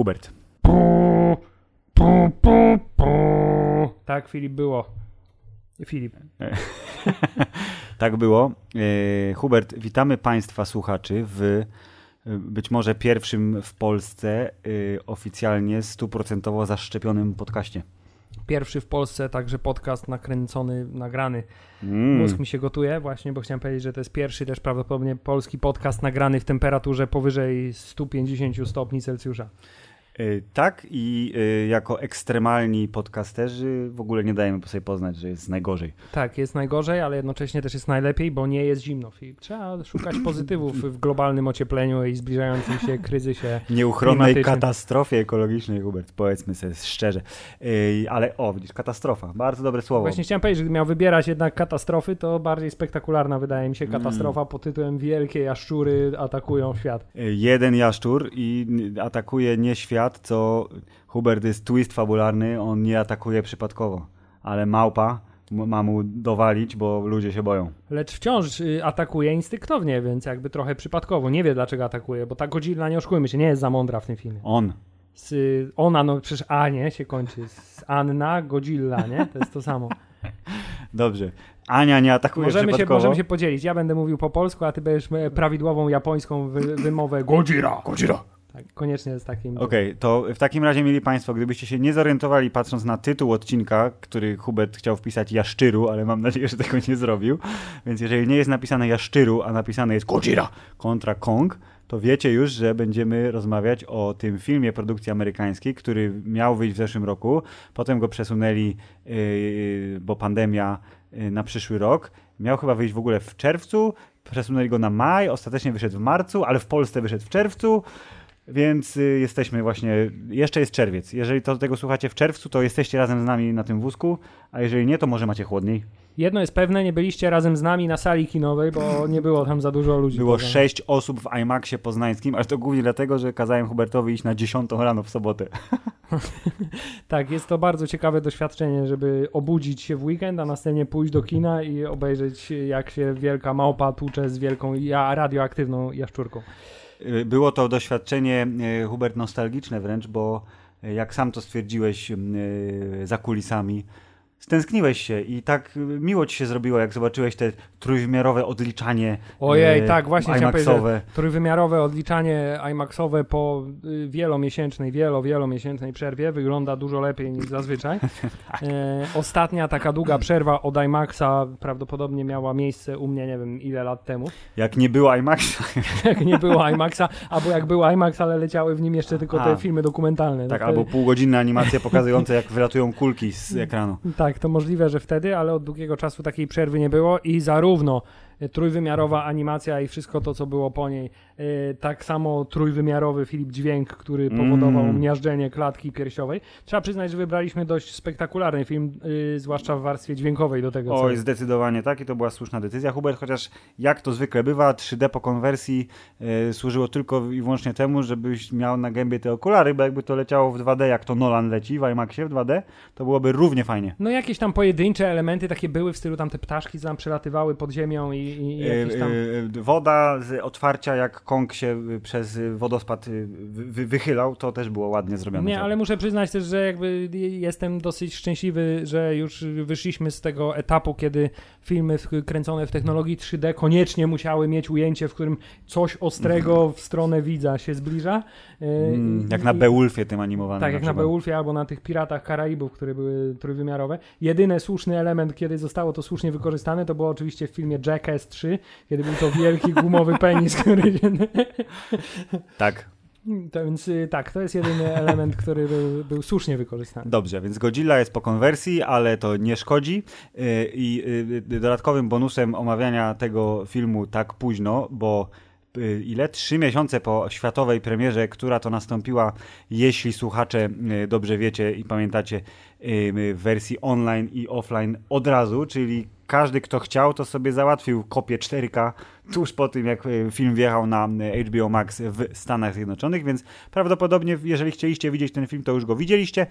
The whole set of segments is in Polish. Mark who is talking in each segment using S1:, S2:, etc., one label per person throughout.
S1: Hubert.
S2: Tak, Filip było. Filip.
S1: tak było. E, Hubert, witamy Państwa słuchaczy w e, być może pierwszym w Polsce e, oficjalnie stuprocentowo zaszczepionym podcaście.
S2: Pierwszy w Polsce także podcast nakręcony, nagrany. Mm. Mózg mi się gotuje właśnie, bo chciałem powiedzieć, że to jest pierwszy też prawdopodobnie polski podcast nagrany w temperaturze powyżej 150 stopni Celsjusza.
S1: Y, tak i y, jako ekstremalni podcasterzy w ogóle nie dajemy sobie poznać, że jest najgorzej.
S2: Tak, jest najgorzej, ale jednocześnie też jest najlepiej, bo nie jest zimno. Trzeba szukać pozytywów w globalnym ociepleniu i zbliżającym się kryzysie
S1: Nieuchronnej katastrofie ekologicznej, Hubert, powiedzmy sobie szczerze. Y, ale o, widzisz, katastrofa, bardzo dobre słowo.
S2: Właśnie chciałem powiedzieć, że gdybym miał wybierać jednak katastrofy, to bardziej spektakularna wydaje mi się mm. katastrofa pod tytułem Wielkie jaszczury atakują świat.
S1: Jeden jaszczur i atakuje nie świat, co Hubert jest twist fabularny, on nie atakuje przypadkowo, ale małpa ma mu dowalić, bo ludzie się boją.
S2: Lecz wciąż y, atakuje instynktownie, więc jakby trochę przypadkowo. Nie wie dlaczego atakuje, bo ta Godzilla, nie oszukujmy się, nie jest za mądra w tym filmie.
S1: On.
S2: Z, ona, no przecież A, nie? Się kończy. Z Anna, Godzilla, nie? To jest to samo.
S1: Dobrze. Ania nie atakuje
S2: możemy. Się, możemy się podzielić. Ja będę mówił po polsku, a ty będziesz e, prawidłową japońską wy, wymowę Godzilla, Godzilla. Tak, koniecznie z takim.
S1: Okej, okay, to w takim razie, mieli Państwo, gdybyście się nie zorientowali, patrząc na tytuł odcinka, który Hubert chciał wpisać Jaszczyru, ale mam nadzieję, że tego nie zrobił. Więc jeżeli nie jest napisane Jaszczyru, a napisane jest Gojira kontra Kong, to wiecie już, że będziemy rozmawiać o tym filmie produkcji amerykańskiej, który miał wyjść w zeszłym roku. Potem go przesunęli, yy, bo pandemia, yy, na przyszły rok. Miał chyba wyjść w ogóle w czerwcu, przesunęli go na maj, ostatecznie wyszedł w marcu, ale w Polsce wyszedł w czerwcu. Więc y, jesteśmy właśnie, jeszcze jest czerwiec. Jeżeli to tego słuchacie w czerwcu, to jesteście razem z nami na tym wózku, a jeżeli nie, to może macie chłodniej.
S2: Jedno jest pewne, nie byliście razem z nami na sali kinowej, bo nie było tam za dużo ludzi.
S1: Było sześć osób w IMAXie poznańskim, ale to głównie dlatego, że kazałem Hubertowi iść na dziesiątą rano w sobotę.
S2: tak, jest to bardzo ciekawe doświadczenie, żeby obudzić się w weekend, a następnie pójść do kina i obejrzeć, jak się wielka małpa tłucze z wielką radioaktywną jaszczurką.
S1: Było to doświadczenie, y, Hubert, nostalgiczne wręcz, bo y, jak sam to stwierdziłeś za kulisami, stęskniłeś się i tak miło ci się zrobiło, jak zobaczyłeś te trójwymiarowe odliczanie
S2: Ojej, e, tak, właśnie IMAXowe. Trójwymiarowe odliczanie IMAXowe po y, wielomiesięcznej, wielo, wielomiesięcznej przerwie wygląda dużo lepiej niż zazwyczaj. tak. e, ostatnia taka długa przerwa od IMAXa prawdopodobnie miała miejsce u mnie, nie wiem ile lat temu.
S1: Jak nie było IMAXa.
S2: jak nie było IMAXa, albo jak był IMAX, ale leciały w nim jeszcze tylko A. te filmy dokumentalne.
S1: Tak, no albo półgodzinne animacje pokazujące jak wylatują kulki z ekranu.
S2: Tak, tak, to możliwe, że wtedy, ale od długiego czasu takiej przerwy nie było i zarówno trójwymiarowa animacja i wszystko to, co było po niej. E, tak samo trójwymiarowy Filip Dźwięk, który powodował mm. miażdżenie klatki piersiowej. Trzeba przyznać, że wybraliśmy dość spektakularny film, yy, zwłaszcza w warstwie dźwiękowej do tego.
S1: Oj, co... zdecydowanie tak i to była słuszna decyzja. Hubert, chociaż jak to zwykle bywa, 3D po konwersji yy, służyło tylko i wyłącznie temu, żebyś miał na gębie te okulary, bo jakby to leciało w 2D, jak to Nolan leci w IMAXie w 2D, to byłoby równie fajnie.
S2: No jakieś tam pojedyncze elementy takie były w stylu tam te ptaszki, co tam przelatywały pod ziemią i i, jakieś tam...
S1: Y, y, woda z otwarcia, jak Kong się przez wodospad wy, wychylał, to też było ładnie zrobione.
S2: Nie, ale muszę przyznać też, że jakby jestem dosyć szczęśliwy, że już wyszliśmy z tego etapu, kiedy filmy kręcone w technologii 3D koniecznie musiały mieć ujęcie, w którym coś ostrego w stronę widza się zbliża.
S1: Mm, jak na Beowulfie tym animowanym.
S2: Tak, jak na, na Beowulfie albo na tych Piratach Karaibów, które były trójwymiarowe. Jedyny słuszny element, kiedy zostało to słusznie wykorzystane, to było oczywiście w filmie Jackass 3, kiedy był to wielki gumowy penis, który...
S1: tak.
S2: To więc y, tak, to jest jedyny element, który był, był, słusznie wykorzystany.
S1: Dobrze, więc Godzilla jest po konwersji, ale to nie szkodzi. Y, I y, dodatkowym bonusem omawiania tego filmu tak późno, bo ile? Trzy miesiące po światowej premierze, która to nastąpiła, jeśli słuchacze dobrze wiecie i pamiętacie, w wersji online i offline od razu, czyli każdy, kto chciał, to sobie załatwił kopię 4K tuż po tym, jak e, film wjechał na e, HBO Max w Stanach Zjednoczonych, więc prawdopodobnie, jeżeli chcieliście widzieć ten film, to już go widzieliście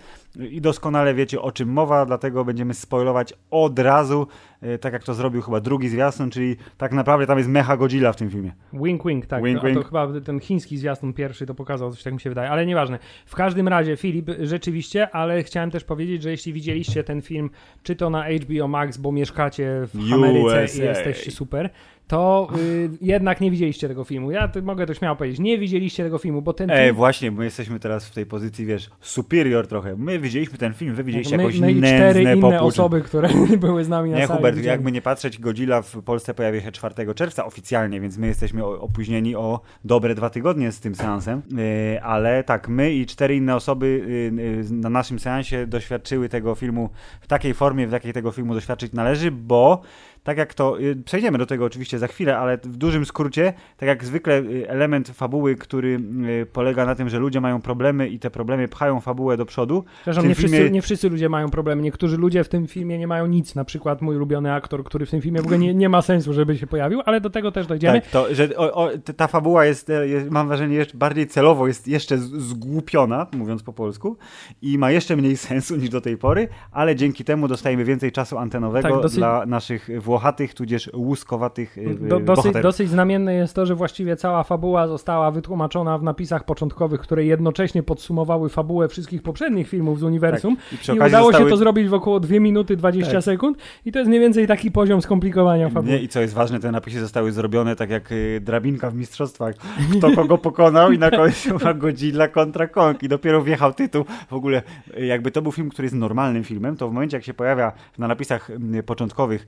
S1: i doskonale wiecie, o czym mowa, dlatego będziemy spoilować od razu, e, tak jak to zrobił chyba drugi zwiastun, czyli tak naprawdę tam jest Mecha Godzilla w tym filmie.
S2: Wink, wink, tak.
S1: Wink,
S2: to,
S1: wink.
S2: to chyba ten chiński zwiastun pierwszy to pokazał, coś tak mi się wydaje, ale nieważne. W każdym razie, Filip, rzeczywiście, ale chciałem też powiedzieć, że jeśli widzieliście ten film, czy to na HBO Max, bo mieszkacie w Ameryce
S1: USA.
S2: i jesteście super, to y, jednak nie widzieliście tego filmu. Ja to mogę to śmiało powiedzieć. Nie widzieliście tego filmu, bo ten
S1: Ej,
S2: film...
S1: właśnie, my jesteśmy teraz w tej pozycji, wiesz, superior trochę. My widzieliśmy ten film, wy widzieliście
S2: my,
S1: jakąś
S2: my i
S1: nędzne
S2: cztery inne osoby, które były z nami na
S1: Nie,
S2: sali.
S1: Hubert,
S2: widzieli.
S1: jakby nie patrzeć, Godzilla w Polsce pojawia się 4 czerwca oficjalnie, więc my jesteśmy opóźnieni o dobre dwa tygodnie z tym seansem. Yy, ale tak, my i cztery inne osoby yy, yy, na naszym seansie doświadczyły tego filmu w takiej formie, w jakiej tego filmu doświadczyć należy, bo tak jak to, yy, przejdziemy do tego oczywiście za chwilę, ale w dużym skrócie, tak jak zwykle yy, element fabuły, który yy, polega na tym, że ludzie mają problemy i te problemy pchają fabułę do przodu.
S2: Przepraszam, nie wszyscy,
S1: filmie-
S2: nie wszyscy ludzie mają problemy. Niektórzy ludzie w tym filmie nie mają nic. Na przykład mój ulubiony aktor, który w tym filmie w ogóle nie, nie ma sensu, żeby się pojawił, ale do tego też dojdziemy.
S1: Tak, to, że o, o, ta fabuła jest, e, jest, mam wrażenie, jeszcze bardziej celowo jest jeszcze zgłupiona, mówiąc po polsku, i ma jeszcze mniej sensu niż do tej pory, ale dzięki temu dostajemy więcej czasu antenowego
S2: Tak, dosyć-
S1: dla naszych włochatych, tudzież łuskowatych e,
S2: Do, dosyć,
S1: bohaterów.
S2: dosyć znamienne jest to, że właściwie cała fabuła została wytłumaczona w napisach początkowych, które jednocześnie podsumowały fabułę wszystkich poprzednich filmów z uniwersum.
S1: Tak, I
S2: I udało
S1: zostały-
S2: się to zrobić w około 2 minuty 20
S1: Tak.
S2: sekund i to jest mniej więcej taki poziom skomplikowania fabuły.
S1: Nie, I co jest ważne, te napisy zostały zrobione tak jak y, drabinka w mistrzostwach. Kto kogo pokonał i na końcu ma Godzilla kontra Kong. I dopiero wjechał tytuł. W ogóle y, jakby to był film, który jest normalnym filmem, to w momencie jak się pojawia na napisach y, początkowych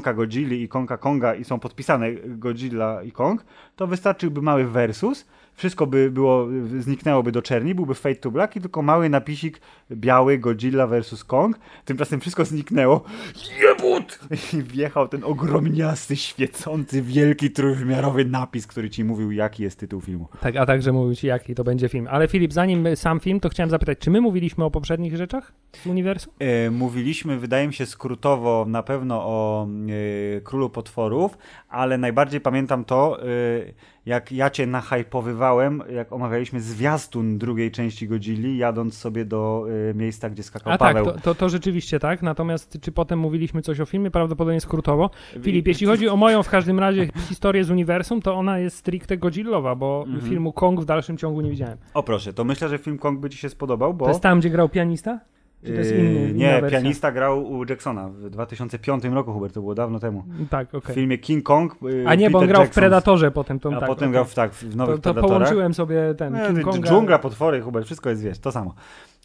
S1: ikonka Godzilli, ikonka Konga i są podpisane Godzilla i Kong, to wystarczyłby mały versus, wszystko by było, zniknęłoby do czerni, byłby fade to black i tylko mały napisik biały Godzilla versus Kong. Tymczasem wszystko zniknęło. I wjechał ten ogromniasty, świecący, wielki, trójwymiarowy napis, który ci mówił, jaki jest tytuł filmu.
S2: Tak, a także mówił ci, jaki to będzie film. Ale Filip, zanim sam film, to chciałem zapytać, czy my mówiliśmy o poprzednich rzeczach z uniwersum?
S1: E, mówiliśmy, wydaje mi się, skrótowo na pewno o e, Królu Potworów, ale najbardziej pamiętam to, e, jak ja cię nachajpowywałem, jak omawialiśmy zwiastun drugiej części Godzilli, jadąc sobie do e, miejsca, gdzie skakał
S2: A tak,
S1: Paweł.
S2: to, to, to rzeczywiście tak. Natomiast czy potem mówiliśmy coś o filmie? Prawdopodobnie skrótowo. Filip, jeśli chodzi o moją w każdym razie historię z uniwersum, to ona jest stricte Godzillowa, bo
S1: Mhm.
S2: filmu Kong w dalszym ciągu nie widziałem.
S1: O proszę, to myślę, że film Kong by ci się spodobał, bo...
S2: To jest tam, gdzie grał pianista? Czy to jest inny,
S1: Yy, Nie, pianista grał u Jacksona w 2005 roku, Hubert, to było dawno temu.
S2: Tak, okej.
S1: W filmie King Kong. yy,
S2: A nie, bo on grał w Predatorze potem. To,
S1: A
S2: tak,
S1: potem
S2: okej.
S1: grał w, tak, w
S2: To,
S1: nowych
S2: to
S1: Predatorach.
S2: połączyłem sobie ten
S1: Nie,
S2: King Konga.
S1: Dżungla, potwory, Hubert, wszystko jest, wiesz, to samo.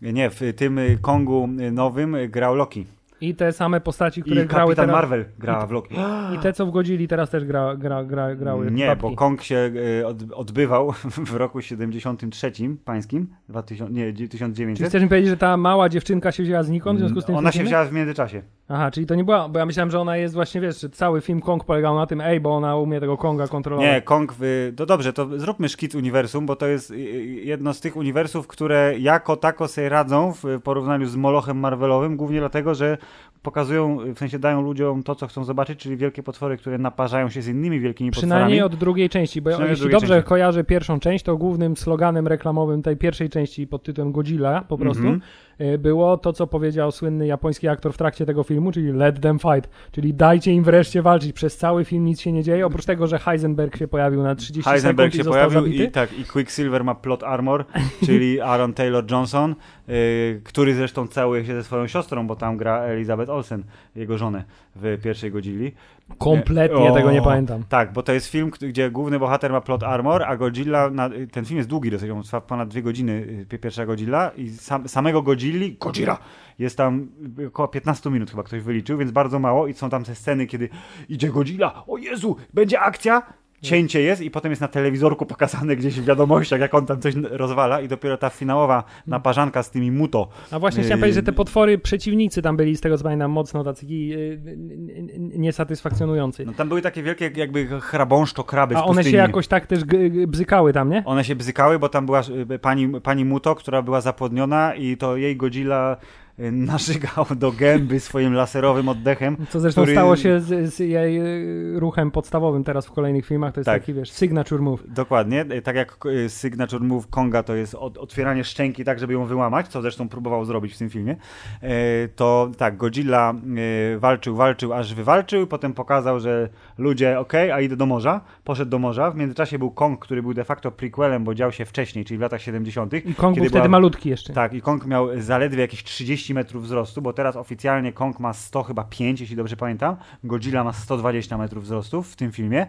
S1: Nie, w tym y, Kongu nowym grał Loki.
S2: I te same postaci,
S1: I
S2: które grały
S1: Kapitan
S2: teraz.
S1: Marvel grała w Loki.
S2: I te, co w Godzilli teraz też gra, gra, gra, grały.
S1: Nie,
S2: babki.
S1: bo Kong się od, odbywał w roku 73 pańskim, 2000, nie,
S2: Czy
S1: 1900.
S2: chcesz mi powiedzieć, że ta mała dziewczynka się wzięła znikąd w związku z tym
S1: Ona się
S2: filmie?
S1: wzięła w międzyczasie.
S2: Aha, czyli to nie była, bo ja myślałem, że ona jest właśnie, wiesz, że cały film Kong polegał na tym, ej, bo ona umie tego Konga kontrolować.
S1: Nie, Kong, w, to dobrze, to zróbmy szkic uniwersum, bo to jest y, y, jedno z tych uniwersów, które jako tako sobie radzą w porównaniu z Molochem Marvelowym, głównie dlatego, że pokazują, w sensie dają ludziom to, co chcą zobaczyć, czyli wielkie potwory, które naparzają się z innymi wielkimi
S2: Przynajmniej
S1: potworami.
S2: od drugiej części, bo
S1: Przynajmniej
S2: jeśli
S1: drugiej
S2: dobrze
S1: części.
S2: kojarzę pierwszą część, to głównym sloganem reklamowym tej pierwszej części pod tytułem Godzilla po prostu
S1: Mhm.
S2: Y, było to, co powiedział słynny japoński aktor w trakcie tego filmu, czyli let them fight, czyli dajcie im wreszcie walczyć. Przez cały film nic się nie dzieje, oprócz tego, że Heisenberg się pojawił na 30
S1: Heisenberg
S2: sekund i
S1: się pojawił
S2: zabity.
S1: i tak, i Quicksilver ma plot armor, czyli Aaron Taylor Johnson, y, który zresztą całuje się ze swoją siostrą, bo tam gra Elizabeth Olsen, jego żonę w pierwszej Godzilli.
S2: Kompletnie
S1: O,
S2: tego nie pamiętam.
S1: Tak, bo to jest film, gdzie główny bohater ma plot armor, a Godzilla, na, ten film jest długi dosyć, on trwa ponad dwie godziny, y, pierwsza Godzilla i sam, samego Godzilli, Godzilla, jest tam y, około 15 minut chyba ktoś wyliczył, więc bardzo mało i są tam te sceny, kiedy idzie Godzilla, o Jezu, będzie akcja, cięcie jest i potem jest na telewizorku pokazane gdzieś w wiadomościach, jak on tam coś rozwala i dopiero ta finałowa naparzanka z tymi muto.
S2: A właśnie chciałem
S1: Yy,
S2: powiedzieć, że te potwory przeciwnicy tam byli, z tego co pamiętam, mocno tacy yy, niesatysfakcjonujący.
S1: No tam były takie wielkie jakby chrabąszczo kraby
S2: A one się jakoś tak też bzykały tam, nie?
S1: One się bzykały, bo tam była y, pani, pani Muto, która była zapłodniona i to jej Godzilla narzygał do gęby swoim laserowym oddechem.
S2: Co zresztą
S1: który-
S2: stało się z, z jej y, ruchem podstawowym teraz w kolejnych filmach, to jest
S1: Tak.
S2: taki, wiesz, signature move.
S1: Dokładnie, y, tak jak y, signature move Konga to jest otwieranie szczęki tak, żeby ją wyłamać, co zresztą próbował zrobić w tym filmie, y, to tak, Godzilla y, walczył, walczył, aż wywalczył, potem pokazał, że ludzie, okej, a idę do morza, poszedł do morza, w międzyczasie był Kong, który był de facto prequelem, bo dział się wcześniej, czyli w latach 70.
S2: I Kong był wtedy
S1: była-
S2: malutki jeszcze.
S1: Tak, i Kong miał zaledwie jakieś 30 metrów wzrostu, bo teraz oficjalnie Kong ma 100 chyba 5, jeśli dobrze pamiętam. Godzilla ma 120 metrów wzrostu w tym filmie.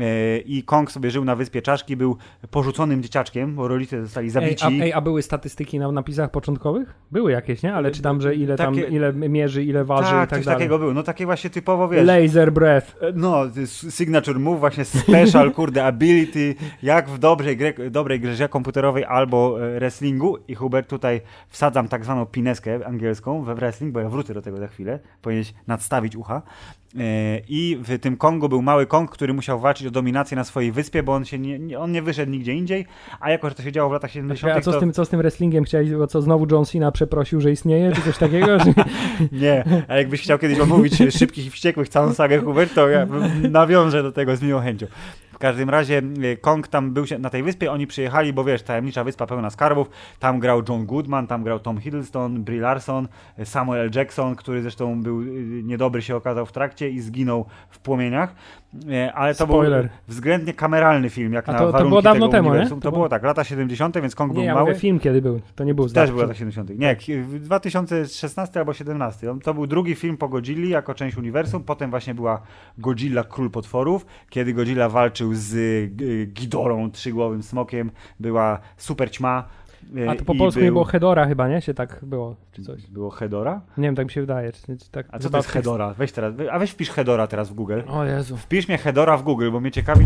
S1: E, I Kong sobie żył na wyspie Czaszki, był porzuconym dzieciaczkiem, bo rodzice zostali
S2: Ej
S1: zabici.
S2: a, ej, a były statystyki na napisach początkowych? Były jakieś, nie? Ale czytam, że ile tam,
S1: Takie-
S2: ile mierzy, ile waży
S1: tak,
S2: i tak
S1: coś
S2: dalej.
S1: takiego było. No takie właśnie typowo, wiesz,
S2: Laser breath.
S1: E, No, signature move, właśnie special, kurde, ability, jak w dobrej grze, dobrej grze komputerowej albo e, wrestlingu i Hubert tutaj wsadzam tak zwaną pineskę angielską we wrestling, bo ja wrócę do tego za chwilę, powinieneś nadstawić ucha. E, I w tym Kongu był mały Kong, który musiał walczyć o dominację na swojej wyspie, bo on się nie, on nie wyszedł nigdzie indziej, a jako, że to się działo w latach 70.,
S2: A co z,
S1: to
S2: tym, co z tym wrestlingiem chciałeś, bo co znowu John Cena przeprosił, że istnieje, czy coś takiego? Czy...
S1: Nie, a jakbyś chciał kiedyś omówić Szybkich i Wściekłych, całą sagę Hubert, to ja nawiążę do tego z miłą chęcią. Każdym razie e, Kong tam był się na tej wyspie, oni przyjechali, bo wiesz, tajemnicza wyspa pełna skarbów, tam grał John Goodman, tam grał Tom Hiddleston, Brie Larson, e, Samuel. Jackson, który zresztą był e, niedobry się okazał w trakcie i zginął w płomieniach, E, ale to
S2: Spoiler.
S1: był względnie kameralny film, jak
S2: A
S1: na
S2: to- to
S1: warunki
S2: było dawno
S1: tego
S2: temu, nie?
S1: uniwersum.
S2: To
S1: To
S2: było-
S1: było tak, lata 70., więc Kong
S2: Nie,
S1: był
S2: ja
S1: mały.
S2: mówię film kiedy był, to nie był
S1: Też był latach 70. Nie, ki- w 2016 albo 17. On- To był drugi film po Godzilli jako część uniwersum. Potem właśnie była Godzilla Król Potworów, kiedy Godzilla walczył z y, Ghidorą, trzygłowym smokiem. Była super ćma.
S2: A to po polsku
S1: był-
S2: nie było Hedora chyba, nie? Się tak było, czy coś.
S1: Było Hedora?
S2: Nie wiem, tak mi się wydaje. Czy, czy tak
S1: A co to jest Hedora? Weź teraz, a weź wpisz Hedora teraz w Google.
S2: O Jezu.
S1: Wpisz mnie Hedora w Google, bo mnie ciekawi.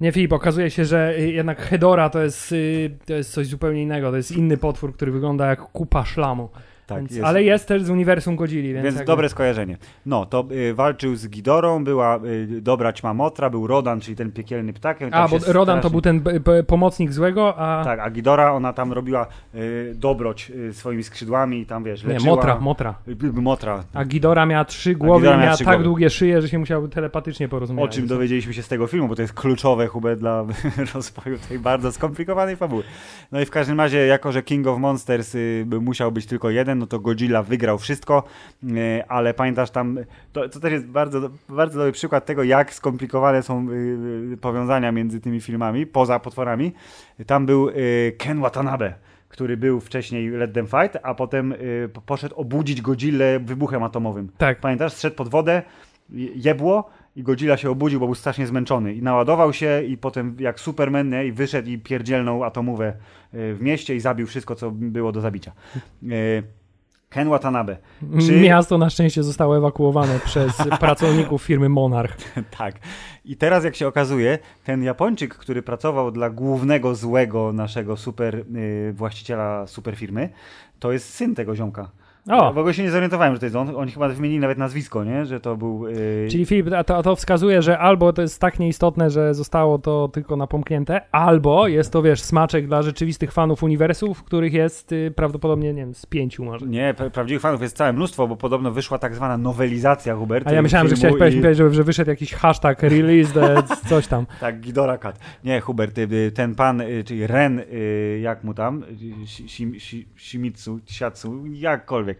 S2: Nie, Filip, okazuje się, że y, jednak Hedora to jest, y, to jest coś zupełnie innego. To jest inny potwór, który wygląda jak kupa szlamu.
S1: Tak,
S2: Więc,
S1: jest.
S2: Ale jest też z uniwersum Godzilli, więc,
S1: Więc
S2: jakby-
S1: dobre skojarzenie. No, to y, walczył z Gidorą, była y, dobra ćma Motra, był Rodan, czyli ten piekielny ptak.
S2: A, bo Rodan to
S1: strasznie-
S2: był ten b- pomocnik złego, a...
S1: Tak, a Gidora, ona tam robiła y, dobroć y, swoimi skrzydłami i tam, wiesz,
S2: nie,
S1: leczyła...
S2: Motra, Motra.
S1: Y, y, Motra.
S2: A Gidora miała trzy głowy
S1: miała
S2: miała
S1: trzy
S2: tak
S1: głowy.
S2: długie szyje, że się musiały telepatycznie
S1: O
S2: porozmawiać.
S1: czym dowiedzieliśmy się z tego filmu, bo to jest kluczowe, Hubert, dla rozwoju tej bardzo skomplikowanej fabuły. No i w każdym razie, jako że King of Monsters y, musiał być tylko jeden, no to Godzilla wygrał wszystko, y, ale pamiętasz tam, to, to też jest bardzo, bardzo dobry przykład tego, jak skomplikowane są y, y, powiązania między tymi filmami, poza potworami. Tam był Ken Watanabe który był wcześniej Let Them Fight, a potem po- poszedł obudzić Godzillę wybuchem atomowym.
S2: Tak.
S1: Pamiętasz, zszedł pod wodę, je- jebło i Godzilla się obudził, bo był strasznie zmęczony i naładował się i potem jak Superman nie, i wyszedł i pierdzielnął atomówę w mieście i zabił wszystko, co było do zabicia. Ken Watanabe. Czy-
S2: Miasto na szczęście zostało ewakuowane przez pracowników firmy Monarch.
S1: tak. I teraz jak się okazuje, ten Japończyk, który pracował dla głównego złego naszego super y, właściciela super firmy, to jest syn tego ziomka.
S2: O!
S1: W ogóle się nie zorientowałem, że to jest on. Oni chyba wymienili nawet nazwisko, nie? Że to był... y,
S2: Czyli Filip, a to, a to wskazuje, że albo to jest tak nieistotne, że zostało to tylko napomknięte, albo jest to, wiesz, smaczek dla rzeczywistych fanów uniwersów, których jest y, prawdopodobnie, nie wiem, z pięciu może.
S1: Nie, pra- prawdziwych fanów jest całe mnóstwo, bo podobno wyszła tak zwana nowelizacja Hubert.
S2: A ja myślałem, że chciałeś powiedzieć,
S1: i-
S2: powiedzieć, że, że wyszedł jakiś hashtag release, coś tam.
S1: Tak, Gidora Kat. Nie, Hubert, y, y, ten pan, y, czyli Ren, jak mu tam, y, Shi- Shi- Shi- Shimizu, jakkolwiek.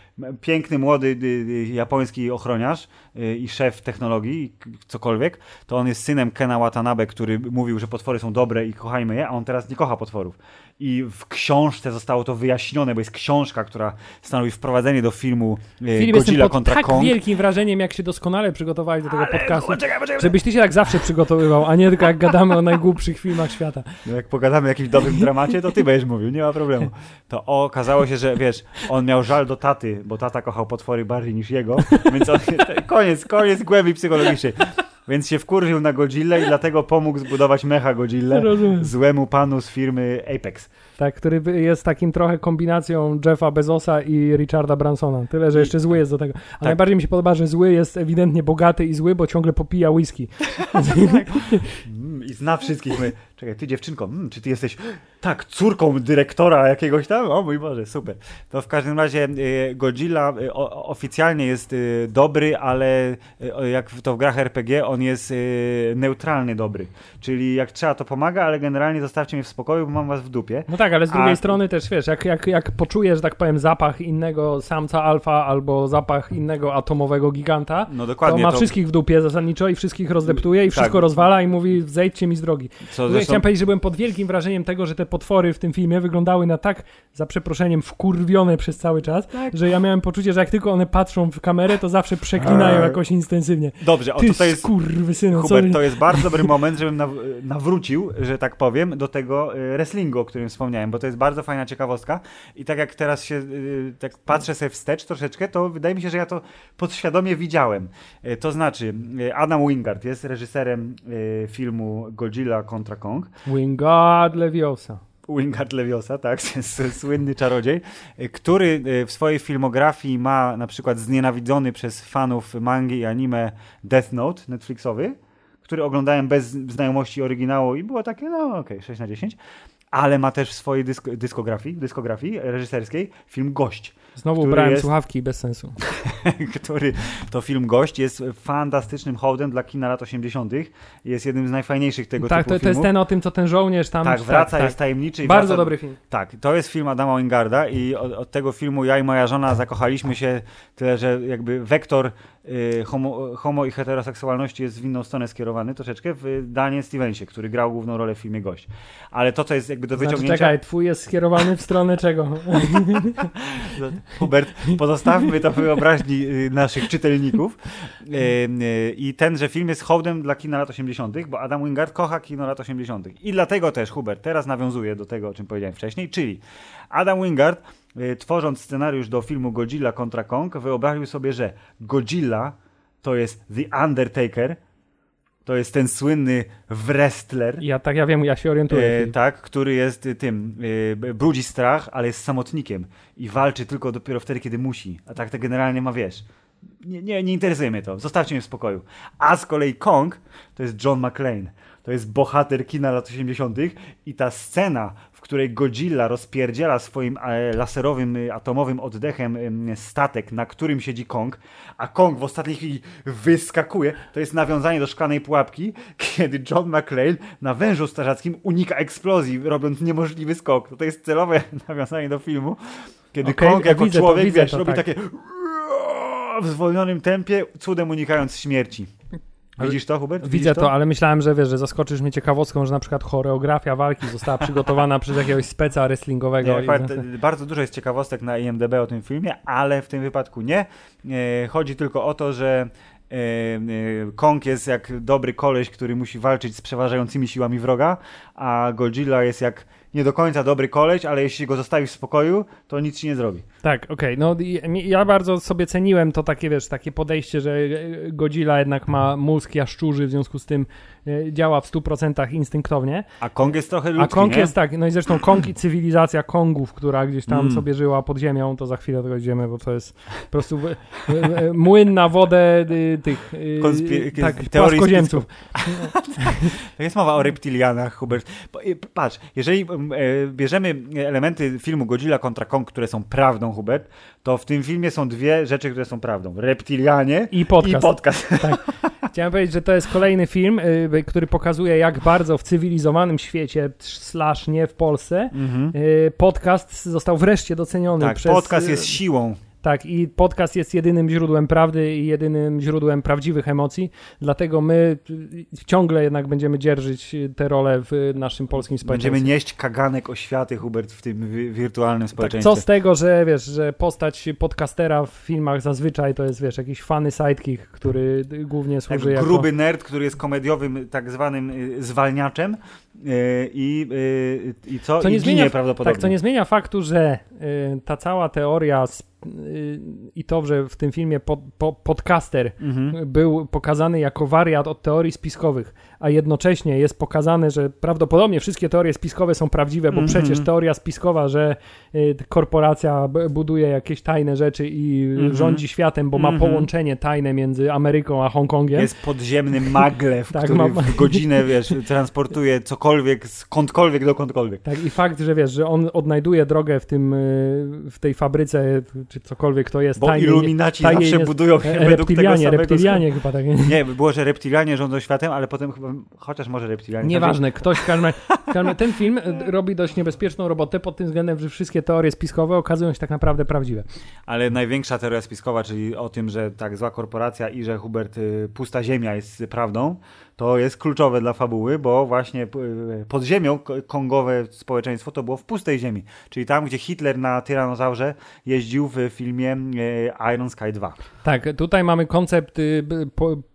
S1: Piękny, młody y, y, japoński ochroniarz y, i szef technologii, cokolwiek, to on jest synem Kena Watanabe, który mówił, że potwory są dobre i kochajmy je, a on teraz nie kocha potworów. I w książce zostało to wyjaśnione, bo jest książka, która stanowi wprowadzenie do filmu
S2: jestem
S1: Godzilla kontra
S2: tak
S1: Kong.
S2: wielkim wrażeniem, jak się doskonale przygotowałeś do tego podcastu,
S1: Poczekaj, poczekaj,
S2: żebyś ty się tak zawsze przygotowywał, a nie tylko jak gadamy o najgłupszych filmach świata.
S1: No jak pogadamy o jakimś dobrym dramacie, to ty będziesz mówił, nie ma problemu. To okazało się, że wiesz, on miał żal do taty, bo tata kochał potwory bardziej niż jego, więc on, koniec, koniec głębi psychologicznej. więc się wkurwił na Godzilla i dlatego pomógł zbudować mecha Godzilla złemu panu z firmy Apex.
S2: Tak, który jest takim trochę kombinacją Jeffa Bezosa i Richarda Bransona. Tyle, że jeszcze zły jest do tego. A
S1: Tak.
S2: najbardziej mi się podoba, że zły jest ewidentnie bogaty i zły, bo ciągle popija whisky.
S1: Mm, I zna wszystkich. My, czekaj, ty dziewczynko, mm, czy ty jesteś tak, córką dyrektora jakiegoś tam? O mój Boże, super. To w każdym razie y, Godzilla o, oficjalnie jest y, dobry, ale jak to w grach RPG on jest neutralny dobry. Czyli jak trzeba to pomaga, ale generalnie zostawcie mnie w spokoju, bo mam was w dupie.
S2: No tak, ale z drugiej
S1: A-
S2: strony też wiesz, jak, jak, jak poczujesz, że tak powiem, zapach innego samca alfa albo zapach innego atomowego giganta,
S1: No
S2: to
S1: dokładnie.
S2: ma wszystkich w dupie zasadniczo i wszystkich rozdeptuje i
S1: Tak.
S2: wszystko rozwala i mówi zejdźcie mi z drogi.
S1: co zresztą,
S2: Chciałem powiedzieć, że byłem pod wielkim wrażeniem tego, że te potwory w tym filmie wyglądały na tak, za przeproszeniem, wkurwione przez cały czas,
S1: Tak.
S2: że ja miałem poczucie, że jak tylko one patrzą w kamerę, to zawsze przeklinają
S1: Eee.
S2: jakoś intensywnie.
S1: Dobrze, o
S2: Ty
S1: to jest
S2: skurwysynu, co...
S1: Hubert, to jest bardzo dobry moment, żebym naw- nawrócił, że tak powiem, do tego y, wrestlingu, o którym wspomniałem, bo to jest bardzo fajna ciekawostka i tak jak teraz się y, tak patrzę sobie wstecz troszeczkę, to wydaje mi się, że ja to podświadomie widziałem. Y, To znaczy, Adam Wingard jest reżyserem filmu Godzilla kontra Kong.
S2: Wingard Leviosa.
S1: Wingard Leviosa, tak, słynny czarodziej, który y, w swojej filmografii ma na przykład znienawidzony przez fanów mangi i anime Death Note Netflixowy, który oglądałem bez znajomości oryginału i było takie, no okej, 6 na 10, ale ma też w swojej dysk dyskografii, dyskografii reżyserskiej film Gość,
S2: Znowu brałem
S1: jest-
S2: słuchawki bez sensu.
S1: który to film Gość jest fantastycznym hołdem dla kina lat 80. Jest jednym z najfajniejszych tego
S2: tak,
S1: typu
S2: to, to
S1: filmów.
S2: jest ten o tym, co ten żołnierz tam...
S1: tak, wraca, jest tajemniczy. i
S2: Bardzo
S1: wraca,
S2: dobry film.
S1: Tak, to jest film Adama Wingarda i od, od tego filmu ja i moja żona zakochaliśmy się, tyle że jakby wektor homo, homo i heteroseksualności jest w inną stronę skierowany troszeczkę w Danie Stevensie, który grał główną rolę w filmie Gość. Ale to, co jest jakby do
S2: Znaczy,
S1: wyciągnięcia...
S2: czekaj, twój jest skierowany w stronę czego?
S1: Hubert, pozostawmy to wyobraźni y, naszych czytelników. Y, y, I tenże film jest hołdem dla kina lat 80., bo Adam Wingard kocha kino lat 80. I dlatego też, Hubert, teraz nawiązuje do tego, o czym powiedziałem wcześniej, czyli Adam Wingard, y, tworząc scenariusz do filmu Godzilla kontra Kong, wyobraził sobie, że Godzilla to jest The Undertaker, to jest ten słynny wrestler,
S2: Ja tak, ja wiem, ja się orientuję.
S1: E, tak, który jest y, tym, y, brudzi strach, ale jest samotnikiem i walczy tylko dopiero wtedy, kiedy musi. A tak to generalnie ma, wiesz, nie, nie, nie interesuje mnie to, zostawcie mnie w spokoju. A z kolei Kong to jest John McClane. To jest bohater kina lat 80. i ta scena, w której Godzilla rozpierdziela swoim e, laserowym, y, atomowym oddechem em, statek, na którym siedzi Kong, a Kong w ostatniej chwili wyskakuje, to jest nawiązanie do szklanej pułapki, kiedy John McClane na wężu strażackim unika eksplozji, robiąc niemożliwy skok. To, jest celowe nawiązanie do filmu, kiedy
S2: Okej,
S1: Kong
S2: ja
S1: jako
S2: widzę
S1: człowiek,
S2: widzę
S1: wiesz, robi
S2: tak.
S1: takie w zwolnionym tempie, cudem unikając śmierci. Widzisz to, Hubert? Widzisz
S2: Widzę to, ale myślałem, że wiesz, że zaskoczysz mnie ciekawostką, że na przykład choreografia walki została przygotowana przez jakiegoś speca wrestlingowego.
S1: Nie, akurat, bardzo dużo jest ciekawostek na IMDB o tym filmie, ale w tym wypadku nie. E, chodzi tylko o to, że e, e, Kong jest jak dobry koleś, który musi walczyć z przeważającymi siłami wroga, a Godzilla jest jak nie do końca dobry koleś, ale jeśli go zostawi w spokoju, to nic ci nie zrobi.
S2: Tak, okej. No i- mi- ja bardzo sobie ceniłem to takie, wiesz, takie podejście, że Godzilla jednak ma mózg jaszczurzy, w związku z tym działa w 100% instynktownie.
S1: A Kong jest trochę
S2: A
S1: ludzki,
S2: Kong
S1: nie?
S2: jest tak, no i zresztą Kong i cywilizacja Kongów, która gdzieś tam
S1: Mm.
S2: sobie żyła pod ziemią, to za chwilę tego idziemy, bo to jest po prostu e, e, młyn na wodę y, tych y,
S1: Konspir-
S2: tak, płaskoziemców.
S1: To jest mowa o reptilianach, Hubert. I- Patrz, jeżeli e, bierzemy elementy filmu Godzilla kontra Kong, które są prawdą, Hubert, to w tym filmie są dwie rzeczy, które są prawdą. Reptilianie
S2: I podcast.
S1: i podcast.
S2: Chciałem powiedzieć, że to jest kolejny film, y, który pokazuje, jak bardzo w cywilizowanym świecie, slash nie w Polsce,
S1: Mhm.
S2: y, podcast został wreszcie doceniony
S1: Tak,
S2: przez...
S1: podcast
S2: y,
S1: jest siłą.
S2: Tak, i podcast jest jedynym źródłem prawdy i jedynym źródłem prawdziwych emocji, dlatego my y, ciągle jednak będziemy dzierżyć y, tę rolę w naszym polskim społeczeństwie.
S1: Będziemy nieść kaganek oświaty, Hubert, w tym wi- wirtualnym
S2: Tak,
S1: społeczeństwie.
S2: co z tego, że wiesz, że postać podcastera w filmach zazwyczaj to jest, wiesz, jakiś fany sidekick, który y, głównie
S1: Jak
S2: służy jako...
S1: gruby nerd, który jest komediowym tak zwanym y, zwalniaczem y, i, y, i co?
S2: Co
S1: I
S2: nie zmienia-
S1: prawdopodobnie.
S2: Tak, to nie zmienia faktu, że y, ta cała teoria z y, i to, że w tym filmie pod, po, podcaster
S1: Mhm.
S2: był pokazany jako wariat od teorii spiskowych, a jednocześnie jest pokazane, że prawdopodobnie wszystkie teorie spiskowe są prawdziwe, bo
S1: Mhm.
S2: przecież teoria spiskowa, że y, korporacja buduje jakieś tajne rzeczy i y,
S1: Mhm.
S2: rządzi światem, bo ma
S1: Mhm.
S2: połączenie tajne między Ameryką a Hongkongiem.
S1: Jest podziemny maglew,
S2: Tak,
S1: który
S2: ma-
S1: w godzinę, wiesz, transportuje cokolwiek skądkolwiek dokądkolwiek.
S2: Tak, i fakt, że wiesz, że on odnajduje drogę w tym, y, w tej fabryce, czy cokolwiek to jest,
S1: Bo
S2: tajnie,
S1: iluminaci
S2: tajnie
S1: zawsze
S2: nie-
S1: budują się
S2: e,
S1: według tego
S2: reptilianie,
S1: samego
S2: reptilianie chyba tak.
S1: Nie, było, że reptilianie rządzą światem, ale potem chyba, chociaż może reptilianie.
S2: Nieważne, ktoś w każdym razie, ten film y, robi dość niebezpieczną robotę pod tym względem, że wszystkie teorie spiskowe okazują się tak naprawdę prawdziwe.
S1: Ale największa teoria spiskowa, czyli o tym, że tak zła korporacja i że Hubert y, pusta ziemia jest prawdą, to jest kluczowe dla fabuły, bo właśnie y, pod ziemią kongowe społeczeństwo to było w pustej ziemi, czyli tam, gdzie Hitler na tyranozaurze jeździł w filmie y, Iron Sky 2.
S2: Tak, tutaj mamy koncept y,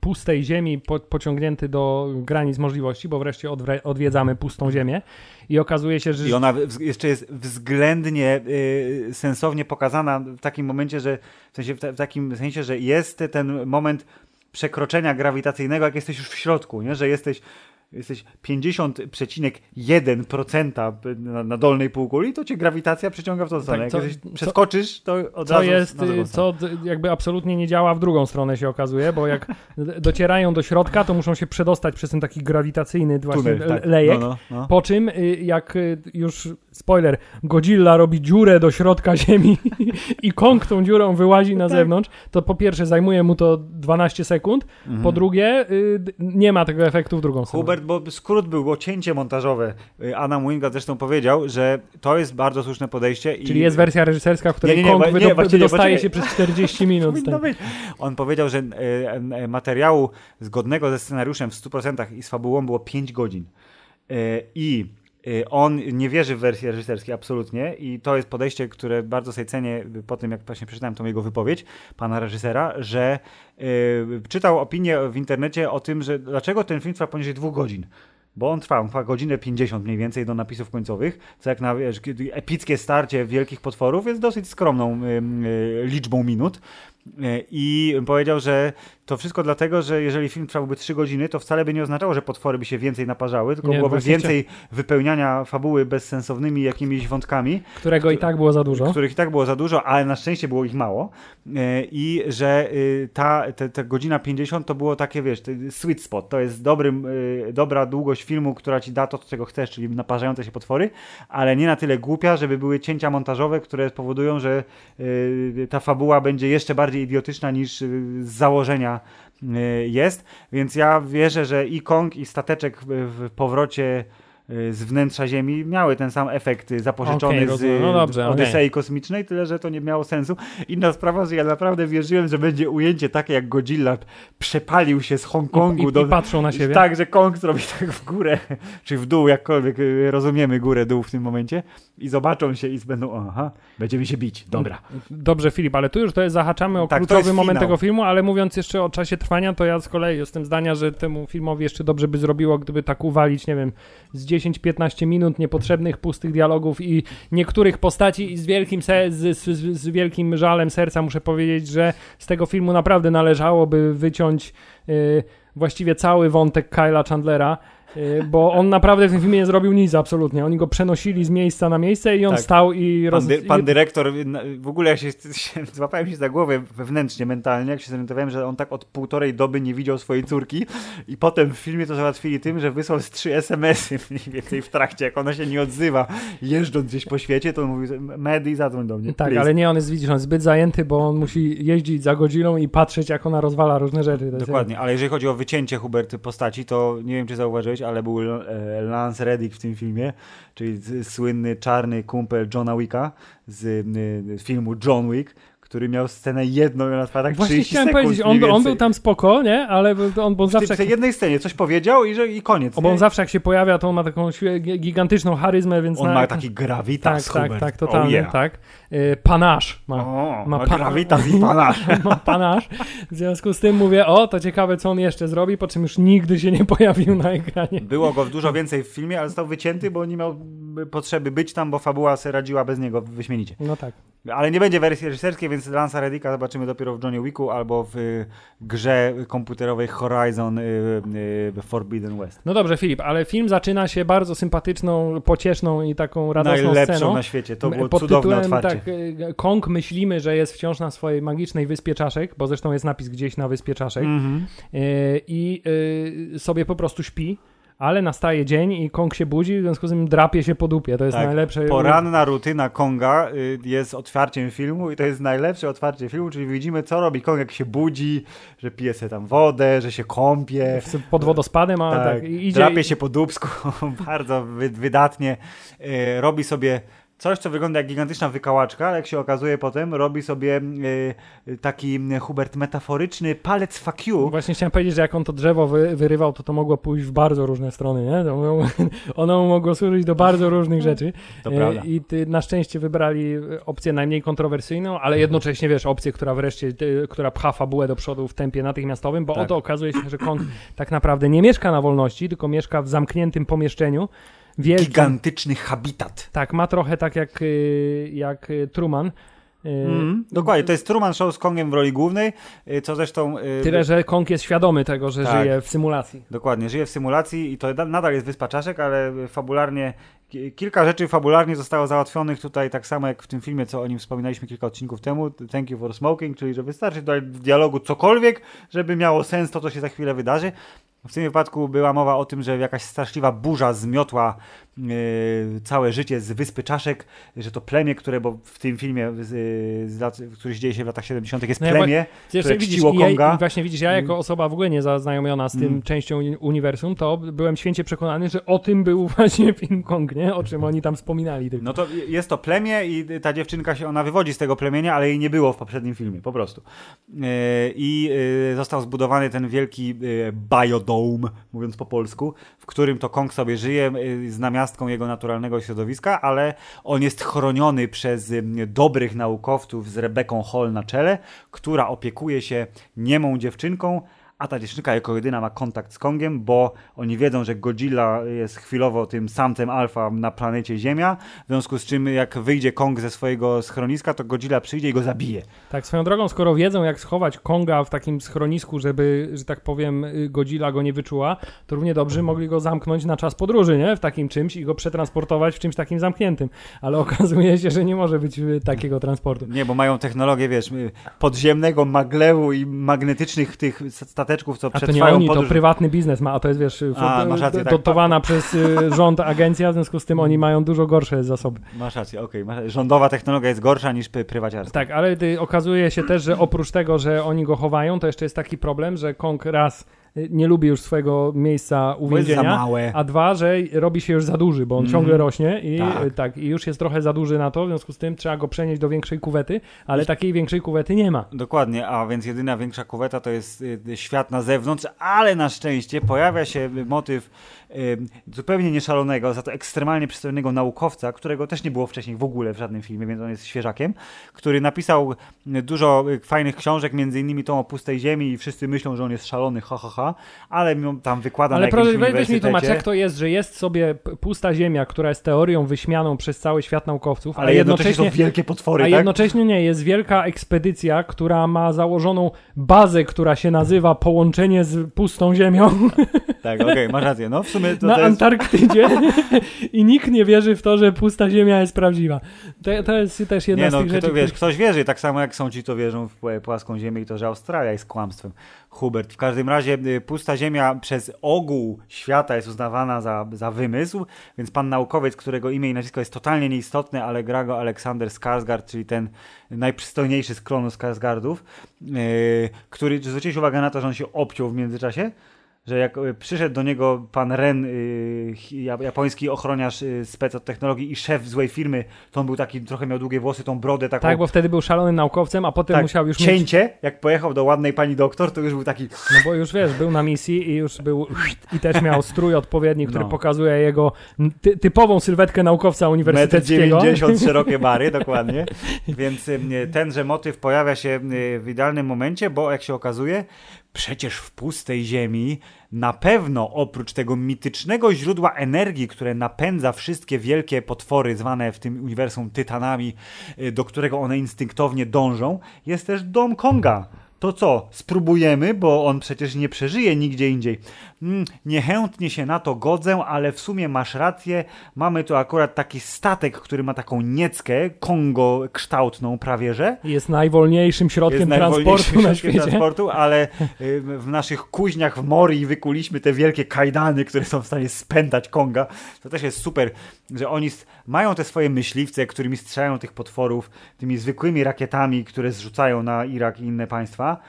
S2: pustej ziemi po, pociągnięty do granic możliwości, bo wreszcie odwiedzamy pustą ziemię i okazuje się, że
S1: I ona jeszcze jest względnie y, sensownie pokazana w takim momencie, że w, sensie, w takim sensie, że jest ten moment przekroczenia grawitacyjnego, jak jesteś już w środku, nie? że jesteś, jesteś 50,1% na, na dolnej półkuli, to cię grawitacja przyciąga w tą stronę. Jak
S2: co-
S1: jesteś,
S2: co-
S1: przeskoczysz, to od
S2: co
S1: razu
S2: jest, y, co jakby absolutnie nie działa w drugą stronę się okazuje, bo jak docierają do środka, to muszą się przedostać przez ten taki grawitacyjny właśnie
S1: Tunel, tak.
S2: lejek.
S1: No, no, no.
S2: Po czym, y, jak y, już spoiler, Godzilla robi dziurę do środka ziemi i Kong tą dziurą wyłazi na
S1: Tak.
S2: zewnątrz, to po pierwsze zajmuje mu to 12 sekund,
S1: Mhm.
S2: po drugie y, d- nie ma tego efektu w drugą stronę.
S1: Hubert, bo skrót był, było cięcie montażowe. Y, Adam Wingard zresztą powiedział, że to jest bardzo słuszne podejście. I
S2: Czyli jest wersja reżyserska, w której
S1: Nie, nie, nie,
S2: Kong wydo-
S1: nie, właściwie,
S2: wydostaje się przez 40 minut.
S1: być. On powiedział, że e, e, materiału zgodnego ze scenariuszem w 100% i z fabułą było 5 godzin. E, I on nie wierzy w wersję reżyserskie absolutnie i to jest podejście, które bardzo sobie cenię po tym, jak właśnie przeczytałem tą jego wypowiedź, pana reżysera, że e, czytał opinię w internecie o tym, że dlaczego ten film trwa poniżej dwóch godzin. Bo on trwa, on trwa godzinę 50 mniej więcej do napisów końcowych, co jak na wiesz, epickie starcie wielkich potworów jest dosyć skromną y, liczbą minut. Y, I powiedział, że to wszystko dlatego, że jeżeli film trwałby 3 godziny, to wcale by nie oznaczało, że potwory by się więcej naparzały, tylko
S2: Nie,
S1: byłoby więcej wypełniania fabuły bezsensownymi jakimiś wątkami,
S2: Którego i tak było za dużo.
S1: których i tak było za dużo, ale na szczęście było ich mało. E, I że y, ta, te, te godzina 50 to było takie, wiesz, sweet spot. To jest dobrym, y, dobra długość filmu, która ci da to, czego chcesz, czyli naparzające się potwory, ale nie na tyle głupia, żeby były cięcia montażowe, które spowodują, że y, ta fabuła będzie jeszcze bardziej idiotyczna niż y, z założenia y, jest. Więc ja wierzę, że i Kong, i stateczek w, powrocie z wnętrza Ziemi miały ten sam efekt y, zapożyczony
S2: Okej,
S1: z.
S2: No dobrze,
S1: Odysei Kosmicznej, tyle że to nie miało sensu. Inna sprawa, że ja naprawdę wierzyłem, że będzie ujęcie takie jak Godzilla przepalił się z Hongkongu
S2: I,
S1: do...
S2: i patrzą na siebie.
S1: Tak, że Kong zrobi tak w górę, czy w dół, jakkolwiek y, rozumiemy górę, dół w tym momencie i zobaczą się i będą, aha, będziemy się bić, dobra.
S2: Dobrze, Filip, ale tu już to jest, zahaczamy o
S1: Tak,
S2: kluczowy moment
S1: finał.
S2: tego filmu, ale mówiąc jeszcze o czasie trwania, to ja z kolei jestem zdania, że temu filmowi jeszcze dobrze by zrobiło, gdyby tak uwalić, nie wiem, z 10-15 minut niepotrzebnych, pustych dialogów i niektórych postaci. I z wielkim, se- z, z, z wielkim żalem serca muszę powiedzieć, że z tego filmu naprawdę należałoby wyciąć y, właściwie cały wątek Kyla Chandlera, y, bo on naprawdę w tym filmie nie zrobił nic absolutnie. Oni go przenosili z miejsca na miejsce i on
S1: Tak.
S2: stał i
S1: Pan, dy, pan dyrektor, w ogóle jak się, się złapałem się za głowę wewnętrznie, mentalnie, jak się zorientowałem, że on tak od półtorej doby nie widział swojej córki i potem w filmie to załatwili tym, że wysłał z trzy SMS-y mniej więcej w trakcie, jak ona się nie odzywa, jeżdżąc gdzieś po świecie, to on mówi, Medy, zadzwoń do mnie,
S2: Tak,
S1: please.
S2: ale nie, on jest, widzisz, on jest zbyt zajęty, bo on musi jeździć za Godzillą i patrzeć, jak ona rozwala różne rzeczy.
S1: Dokładnie, ale jeżeli chodzi o wycięcie Hubert postaci, to nie wiem, czy zauważyłeś, ale był Lance Reddick w tym filmie, czyli z- słynny czarny kumpel Johna Wicka z y, filmu John Wick, który miał scenę jedną i ona trwa tak
S2: Właśnie
S1: 30
S2: chciałem
S1: sekund
S2: powiedzieć, on, on był tam spoko, nie? Ale on, bo on zawsze,
S1: w tej jednej scenie coś powiedział i, że, i koniec.
S2: bo on zawsze jak się pojawia, to on ma taką gigantyczną charyzmę, więc...
S1: On
S2: na,
S1: ma taki gravitas,
S2: Tak, tak,
S1: Hubert.
S2: tak, totalnie,
S1: oh, yeah.
S2: tak. Y, panasz. Ma,
S1: O,
S2: ma pa-
S1: gravitas i panasz.
S2: ma panasz. W związku z tym mówię, o, to ciekawe, co on jeszcze zrobi, po czym już nigdy się nie pojawił na ekranie.
S1: Było go dużo więcej w filmie, ale został wycięty, bo nie miał potrzeby być tam, bo fabuła se radziła bez niego wyśmienicie.
S2: No tak.
S1: Ale nie będzie wersji reżyserskiej, więc Lansa Reddicka zobaczymy dopiero w Johnny Wicku albo w y, grze komputerowej Horizon y, y, Forbidden West.
S2: No dobrze, Filip, ale film zaczyna się bardzo sympatyczną, pocieszną i taką radosną
S1: Najlepszą
S2: sceną.
S1: na świecie. To było cudowne otwarcie.
S2: tak, y, Kong myślimy, że jest wciąż na swojej magicznej wyspie czaszek, bo zresztą jest napis gdzieś na wyspie czaszek
S1: Mhm.
S2: y, i y, sobie po prostu śpi, ale nastaje dzień i Kong się budzi, w związku z tym drapie się po dupie. To jest
S1: Tak,
S2: najlepsze.
S1: Poranna rutyna Konga y, jest otwarciem filmu i to jest najlepsze otwarcie filmu, czyli widzimy co robi Kong jak się budzi, że pije sobie tam wodę, że się kąpie,
S2: pod wodospadem, a tak,
S1: tak,
S2: idzie.
S1: drapie się po dubsku bardzo wy, wydatnie, y, robi sobie coś, co wygląda jak gigantyczna wykałaczka, ale jak się okazuje potem, robi sobie y, y, taki Hubert metaforyczny palec fuck you.
S2: Właśnie chciałem powiedzieć, że jak on to drzewo wy, wyrywał, to to mogło pójść w bardzo różne strony, nie? Ono mu mogło służyć do bardzo różnych rzeczy.
S1: To
S2: E,
S1: prawda.
S2: I ty, na szczęście wybrali e, opcję najmniej kontrowersyjną, ale jednocześnie, wiesz, opcję, która wreszcie, ty, która pcha fabułę do przodu w tempie natychmiastowym, bo
S1: Tak.
S2: oto okazuje się, że Kong tak naprawdę nie mieszka na wolności, tylko mieszka w zamkniętym pomieszczeniu. Wielkim,
S1: Gigantyczny habitat.
S2: tak, ma trochę tak jak, y, jak y, Truman.
S1: Mm, dokładnie, to jest Truman Show z Kongiem w roli głównej, co zresztą...
S2: Tyle, że Kong jest świadomy tego, że
S1: Tak.
S2: żyje w symulacji.
S1: Dokładnie, żyje w symulacji i to da- nadal jest Wyspa Czaszek, ale fabularnie, ki- kilka rzeczy fabularnie zostało załatwionych tutaj tak samo jak w tym filmie, co o nim wspominaliśmy kilka odcinków temu, Thank You for Smoking, czyli że wystarczy tutaj w dialogu cokolwiek, żeby miało sens to, co się za chwilę wydarzy. W tym wypadku była mowa o tym, że jakaś straszliwa burza zmiotła całe życie z Wyspy Czaszek, że to plemię, które, bo w tym filmie, z, z lat, który dzieje się w latach 70., jest
S2: No ja
S1: plemię,
S2: Zresztą
S1: które
S2: widzisz, i, ja,
S1: Konga.
S2: i właśnie widzisz, ja jako osoba w ogóle nie zaznajomiona z tym
S1: Mm.
S2: częścią uni- uniwersum, to byłem święcie przekonany, że o tym był właśnie film Kong, nie? O czym oni tam wspominali. Tylko.
S1: No to jest to plemię i ta dziewczynka się, ona wywodzi z tego plemienia, ale jej nie było w poprzednim filmie, po prostu. Yy, I został zbudowany ten wielki biodome, mówiąc po polsku, w którym to Kong sobie żyje yy, jego naturalnego środowiska, ale on jest chroniony przez dobrych naukowców z Rebeką Hall na czele, która opiekuje się niemą dziewczynką, a ta dziewczynka jako jedyna ma kontakt z Kongiem, bo oni wiedzą, że Godzilla jest chwilowo tym samcem alfa na planecie Ziemia, w związku z czym jak wyjdzie Kong ze swojego schroniska, to Godzilla przyjdzie i go zabije.
S2: Tak, swoją drogą, skoro wiedzą, jak schować Konga w takim schronisku, żeby, że tak powiem, y, Godzilla go nie wyczuła, to równie dobrze mogli go zamknąć na czas podróży, nie? W takim czymś i go przetransportować w czymś takim zamkniętym. Ale okazuje się, że nie może być y, takiego transportu.
S1: Nie, bo mają technologię, wiesz, y, podziemnego maglewu i magnetycznych tych stateczków, co
S2: A to nie oni, to
S1: podróż.
S2: prywatny biznes ma, a to jest, wiesz,
S1: A, masz rację, tak.
S2: dotowana przez y, rząd agencja, w związku z tym oni mają dużo gorsze zasoby.
S1: Masz rację, okej. masz- Rządowa technologia jest gorsza niż pry- prywaciarska.
S2: Tak, ale okazuje się też, że oprócz tego, że oni go chowają, to jeszcze jest taki problem, że Kong raz nie lubi już swojego miejsca
S1: Bo jest za
S2: uwięzienia,
S1: małe.
S2: a dwa, że robi się już za duży, bo on
S1: Mhm.
S2: ciągle rośnie i
S1: Tak.
S2: tak. tak, i już jest trochę za duży na to, w związku z tym trzeba go przenieść do większej kuwety, ale takiej większej kuwety nie ma.
S1: Dokładnie, a więc jedyna większa kuweta to jest y, świat na zewnątrz, ale na szczęście pojawia się motyw zupełnie nieszalonego, za to ekstremalnie przystojnego naukowca, którego też nie było wcześniej w ogóle w żadnym filmie, więc on jest świeżakiem, który napisał y, dużo y, fajnych książek, między innymi tą o pustej ziemi i wszyscy myślą, że on jest szalony, ha, ha, ha, ale tam wykłada
S2: Ale
S1: na jakimś
S2: proszę, weź mi tłumacz, jak to jest, że jest sobie pusta ziemia, która jest teorią wyśmianą przez cały świat naukowców,
S1: ale jednocześnie są wielkie potwory,
S2: A
S1: tak?
S2: jednocześnie nie, jest wielka ekspedycja, która ma założoną bazę, która się nazywa Połączenie z pustą ziemią
S1: Tak, okej, masz rację. No w sumie to,
S2: na
S1: jest...
S2: Antarktydzie i nikt nie wierzy w to, że pusta ziemia jest prawdziwa. To, to jest też jedna
S1: Nie
S2: z
S1: no,
S2: tych rzeczy,
S1: wiesz,
S2: których-
S1: ktoś wierzy, tak samo jak są ci, to wierzą w pł- płaską ziemię i to, że Australia jest kłamstwem. Hubert, w każdym razie y, pusta ziemia przez ogół świata jest uznawana za, za wymysł, więc pan naukowiec, którego imię i nazwisko jest totalnie nieistotne, ale gra go Aleksander Skarsgård, czyli ten najprzystojniejszy z klonu Skarsgardów, yy, który, zwróciłeś uwagę na to, że on się obciął w międzyczasie? Że jak y, przyszedł do niego pan Ren, y, japoński ochroniarz y, spec od technologii i szef złej firmy, to on był taki, trochę miał długie włosy, tą brodę taką.
S2: Tak, bo wtedy był szalonym naukowcem, a potem
S1: tak,
S2: musiał już mieć...
S1: cięcie, jak pojechał do ładnej pani doktor, to już był taki
S2: No bo już wiesz, był na misji i już był i też miał strój odpowiedni, który
S1: No.
S2: pokazuje jego ty, typową sylwetkę naukowca uniwersyteckiego.
S1: 90 szerokie bary, dokładnie. Więc tenże motyw pojawia się w idealnym momencie, bo jak się okazuje, przecież w pustej ziemi na pewno oprócz tego mitycznego źródła energii, które napędza wszystkie wielkie potwory zwane w tym uniwersum tytanami, y, do którego one instynktownie dążą, jest też dom Konga. To co, spróbujemy, bo on przecież nie przeżyje nigdzie indziej. Mm, niechętnie się na to godzę, ale w sumie masz rację. Mamy tu akurat taki statek, który ma taką nieckę, Kongo kształtną prawie że.
S2: Jest najwolniejszym środkiem
S1: Jest
S2: transportu
S1: najwolniejszym środkiem transportu, ale w naszych kuźniach w Mori wykuliśmy te wielkie kajdany, które są w stanie spętać Konga. To też jest super, że oni mają te swoje myśliwce, którymi strzelają tych potworów, tymi zwykłymi rakietami, które zrzucają na Irak i inne państwa,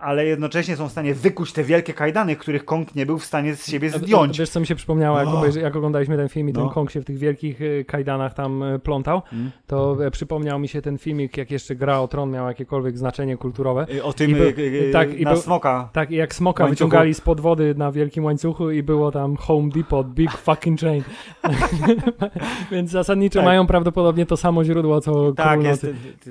S1: ale jednocześnie są w stanie wykuć te wielkie kajdany, których Kong nie był w stanie z siebie zdjąć.
S2: Wiesz, co mi się przypomniało, jak,
S1: O.
S2: obejrzy, jak oglądaliśmy ten film i ten
S1: No.
S2: Kong się w tych wielkich y, kajdanach tam y, plątał,
S1: Mm.
S2: to e, przypomniał mi się ten filmik, jak jeszcze Gra o Tron miał jakiekolwiek znaczenie kulturowe.
S1: Y, O tym
S2: I tak, i był-
S1: smoka.
S2: Tak, i jak smoka
S1: Łańcuchu.
S2: wyciągali spod wody na wielkim łańcuchu i było tam Home Depot, Big Fucking Chain. Więc zasadniczo
S1: Tak.
S2: mają prawdopodobnie to samo źródło, co
S1: Tak, jest,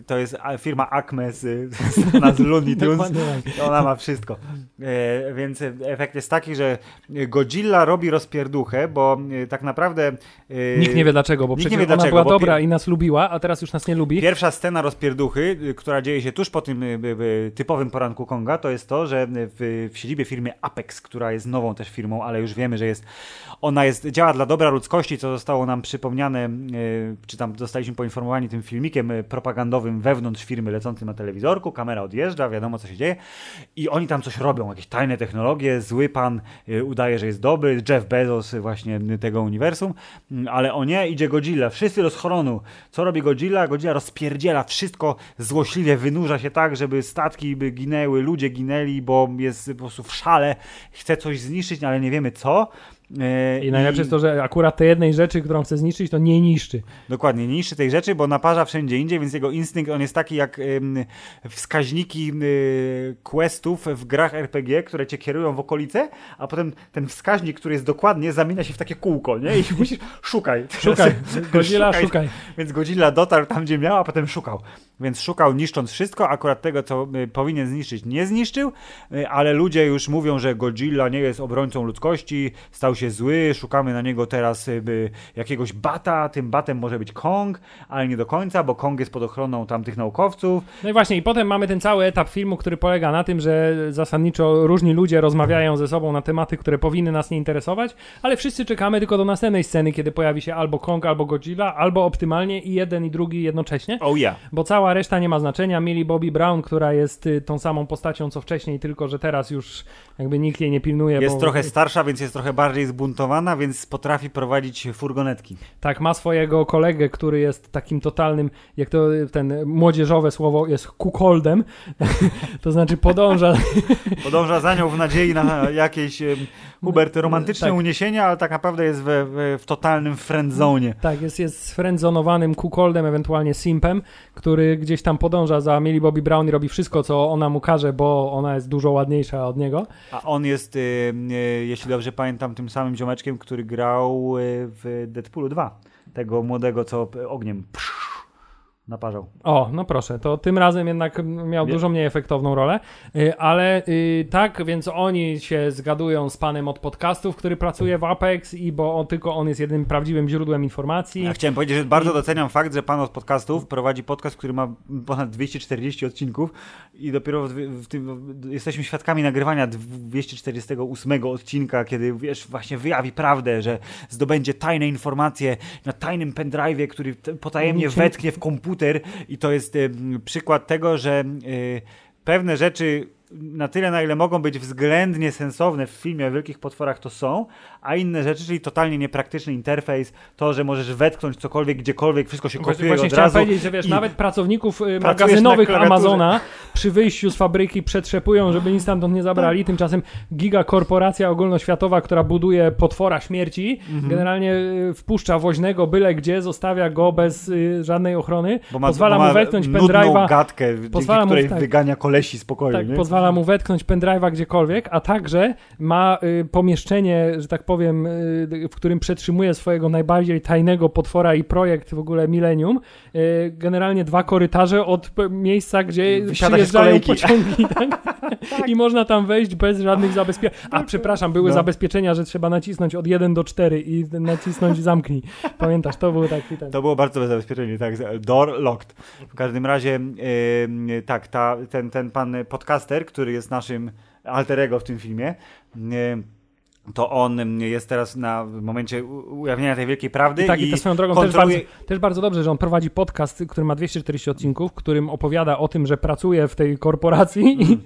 S1: to jest firma Acme z, z, z Looney Tunes. Ona ma wszystko. E, więc efekt jest taki, że Godzilla robi rozpierduchę, bo e, tak naprawdę. E,
S2: Nikt nie wie dlaczego, bo
S1: nikt nie
S2: przecież
S1: wie
S2: ona była dobra i nas lubiła, a teraz już nas nie lubi.
S1: Pierwsza scena rozpierduchy, która dzieje się tuż po tym typowym poranku Konga, to jest to, że w, w siedzibie firmy Apex, która jest nową też firmą, ale już wiemy, że jest ona jest, działa dla dobra ludzkości, co zostało nam przypomniane, czy tam zostaliśmy poinformowani tym filmikiem propagandowym wewnątrz firmy lecącym na telewizorku, kamera odjeżdża, wiadomo co się dzieje i oni tam coś robią, jakieś tajne technologie, zły pan y, udaje, że jest dobry, Jeff Bezos właśnie tego uniwersum, Mm, ale o nie, idzie Godzilla, wszyscy do schronu. Co robi Godzilla? Godzilla rozpierdziela wszystko, złośliwie wynurza się tak, żeby statki by ginęły, ludzie ginęli, bo jest po prostu w szale, chce coś zniszczyć, ale nie wiemy co. E,
S2: I najlepsze jest to, że akurat tej jednej rzeczy, którą chce zniszczyć, to nie niszczy.
S1: Dokładnie, nie niszczy tej rzeczy, bo naparza wszędzie indziej, więc jego instynkt, on jest taki jak ym, wskaźniki y, questów w grach RPG, które cię kierują w okolice, a potem ten wskaźnik, który jest dokładnie, zamienia się w takie kółko, nie? I musisz, szukaj.
S2: Szukaj, Godzilla, szukaj.
S1: Więc Godzilla dotarł tam, gdzie miał, a potem szukał. Więc szukał niszcząc wszystko, akurat tego, co y, powinien zniszczyć, nie zniszczył, y, ale ludzie już mówią, że Godzilla nie jest obrońcą ludzkości, stał się zły, szukamy na niego teraz jakiegoś bata, tym batem może być Kong, ale nie do końca, bo Kong jest pod ochroną tamtych naukowców.
S2: No i właśnie, i potem mamy ten cały etap filmu, który polega na tym, że zasadniczo różni ludzie rozmawiają ze sobą na tematy, które powinny nas nie interesować, ale wszyscy czekamy tylko do następnej sceny, kiedy pojawi się albo Kong, albo Godzilla, albo optymalnie i jeden i drugi jednocześnie.
S1: Oh yeah.
S2: Bo cała reszta nie ma znaczenia. Millie Bobby Brown, która jest y, tą samą postacią co wcześniej, tylko że teraz już jakby nikt jej nie pilnuje.
S1: Jest
S2: bo,
S1: trochę starsza, więc jest trochę bardziej zbuntowana, więc potrafi prowadzić furgonetki.
S2: Tak, ma swojego kolegę, który jest takim totalnym, jak to ten młodzieżowe słowo jest kukoldem, to znaczy podąża
S1: Podąża za nią w nadziei na jakieś Hubert romantyczne
S2: Tak.
S1: uniesienia, ale tak naprawdę jest we, w totalnym friendzone.
S2: Tak, jest, jest sfriendzonowanym kukoldem, ewentualnie simpem, który gdzieś tam podąża za Millie Bobby Brown i robi wszystko, co ona mu każe, bo ona jest dużo ładniejsza od niego.
S1: A on jest, y, jeśli dobrze pamiętam, tym samym ziomeczkiem, który grał y, w Deadpoolu 2. Tego młodego, co ogniem psz, naparzał.
S2: O, no proszę, to tym razem jednak miał
S1: Nie.
S2: dużo mniej efektowną rolę, Y, ale y, tak, więc oni się zgadują z panem od podcastów, który pracuje w Apex i bo on, tylko on jest jedynym prawdziwym źródłem informacji.
S1: Ja chciałem powiedzieć, że bardzo doceniam fakt, że pan od podcastów prowadzi podcast, który ma ponad 240 odcinków i dopiero w, w tym, jesteśmy świadkami nagrywania 248 odcinka, kiedy wiesz, właśnie wyjawi prawdę, że zdobędzie tajne informacje na tajnym pendrive'ie, który potajemnie
S2: Niczym-
S1: wetknie w komputer i to jest przykład tego, że y, pewne rzeczy na tyle, na ile mogą być względnie sensowne w filmie o wielkich potworach, to są, a inne rzeczy, czyli totalnie niepraktyczny interfejs, to, że możesz wetknąć cokolwiek, gdziekolwiek, wszystko się kopiuje
S2: właśnie
S1: od
S2: chciałem
S1: razu.
S2: powiedzieć, że wiesz, nawet pracowników y, magazynowych. Amazona przy wyjściu z fabryki przetrzepują, żeby nic stamtąd nie zabrali. Tymczasem gigakorporacja ogólnoświatowa, która buduje potwora śmierci,
S1: Mhm.
S2: generalnie y, wpuszcza woźnego byle gdzie, zostawia go bez y, żadnej ochrony,
S1: ma,
S2: pozwala mu wetknąć pendrive'a
S1: gadkę, dzięki
S2: pozwala mu-
S1: której
S2: tak.
S1: wygania kolesi spokoju,
S2: Tak,
S1: nie?
S2: Pozwala mu wetknąć pendrive'a gdziekolwiek, a także ma y, pomieszczenie, że tak powiem, y, w którym przetrzymuje swojego najbardziej tajnego potwora i projekt w ogóle Millennium. Y, generalnie dwa korytarze od p- miejsca, gdzie
S1: Wysiada
S2: przyjeżdżają pociągi. Tak? I można tam wejść bez żadnych zabezpieczeń. A przepraszam, były
S1: No.
S2: zabezpieczenia, że trzeba nacisnąć od 1 do 4 i nacisnąć zamknij. Pamiętasz, to był taki ten.
S1: To było bardzo dobre zabezpieczenie, tak. Door locked. W każdym razie, tak, ta, ten, ten pan podcaster, który jest naszym alterego w tym filmie, yy, to on jest teraz na momencie ujawnienia tej wielkiej prawdy
S2: I tak, i to swoją drogą też bardzo,
S1: kontroluje...
S2: też bardzo dobrze, że on prowadzi podcast, który ma 240 odcinków, w którym opowiada o tym, że pracuje w tej korporacji i,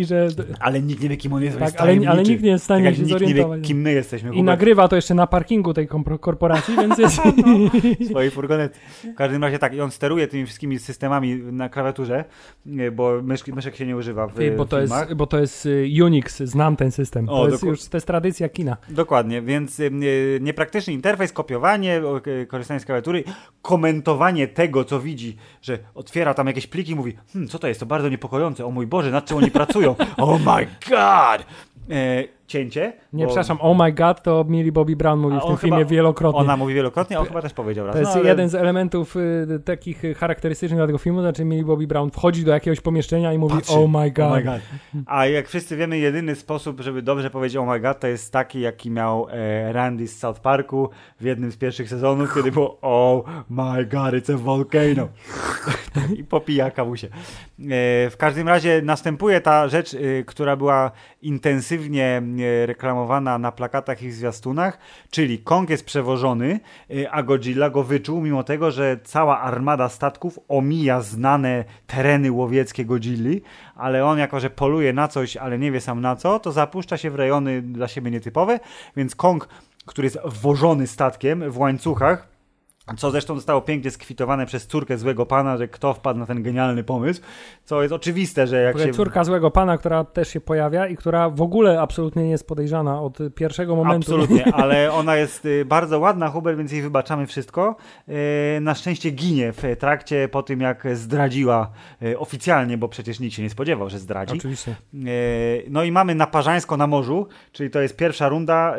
S2: i że
S1: Ale nikt nie wie, kim on jest.
S2: Tak, ale- ale nikt nie jest w stanie
S1: tak,
S2: się
S1: nikt nie
S2: zorientować.
S1: wie, kim my jesteśmy.
S2: i nagrywa to jeszcze na parkingu tej korporacji, więc jest...
S1: swojej furgonety. W każdym razie tak, i on steruje tymi wszystkimi systemami na klawiaturze, nie, bo myszki, myszek się nie używa w
S2: bo, to
S1: filmach.
S2: jest, bo to jest y, Unix, znam ten system.
S1: O,
S2: to jest już to jest tradycja kina.
S1: Dokładnie, więc y, y, niepraktyczny interfejs, kopiowanie, y, korzystanie z klawiatury, komentowanie tego, co widzi, że otwiera tam jakieś pliki i mówi, hm, co to jest, to bardzo niepokojące, o mój Boże, nad czym oni pracują, oh my god! Cięcie.
S2: Nie,
S1: bo
S2: przepraszam, oh my god, to Millie Bobby Brown mówi w tym filmie
S1: chyba-
S2: wielokrotnie.
S1: Ona mówi wielokrotnie, on chyba też powiedział raz.
S2: To jest
S1: no, ale-
S2: jeden z elementów y, takich y, charakterystycznych dla tego filmu, znaczy Millie Bobby Brown wchodzi do jakiegoś pomieszczenia i mówi
S1: Patrzy,
S2: oh my god.
S1: Oh my god. A jak wszyscy wiemy, jedyny sposób, żeby dobrze powiedzieć oh my god, to jest taki, jaki miał e, Randy z South Parku w jednym z pierwszych sezonów, kiedy było oh my god, it's a volcano. I popija kawusie. E, w każdym razie następuje ta rzecz, e, która była intensywnie reklamowana na plakatach i zwiastunach, czyli Kong jest przewożony, e, a Godzilla go wyczuł, mimo tego, że cała armada statków omija znane tereny łowieckie Godzilli, ale on jako, że poluje na coś, ale nie wie sam na co, to zapuszcza się w rejony dla siebie nietypowe, więc Kong, który jest wożony statkiem w łańcuchach, co zresztą zostało pięknie skwitowane przez córkę złego pana, że kto wpadł na ten genialny pomysł, co jest oczywiste, że jak
S2: ogóle
S1: się...
S2: Córka złego pana, która też się pojawia i która w ogóle absolutnie nie jest podejrzana od pierwszego momentu.
S1: Absolutnie, ale ona jest y, bardzo ładna, Hubert, więc jej wybaczamy wszystko. Y, Na szczęście ginie w trakcie po tym, jak zdradziła y, oficjalnie, bo przecież nikt się nie spodziewał, że zdradzi.
S2: Oczywiście.
S1: No i mamy naparzańsko na morzu, czyli to jest pierwsza runda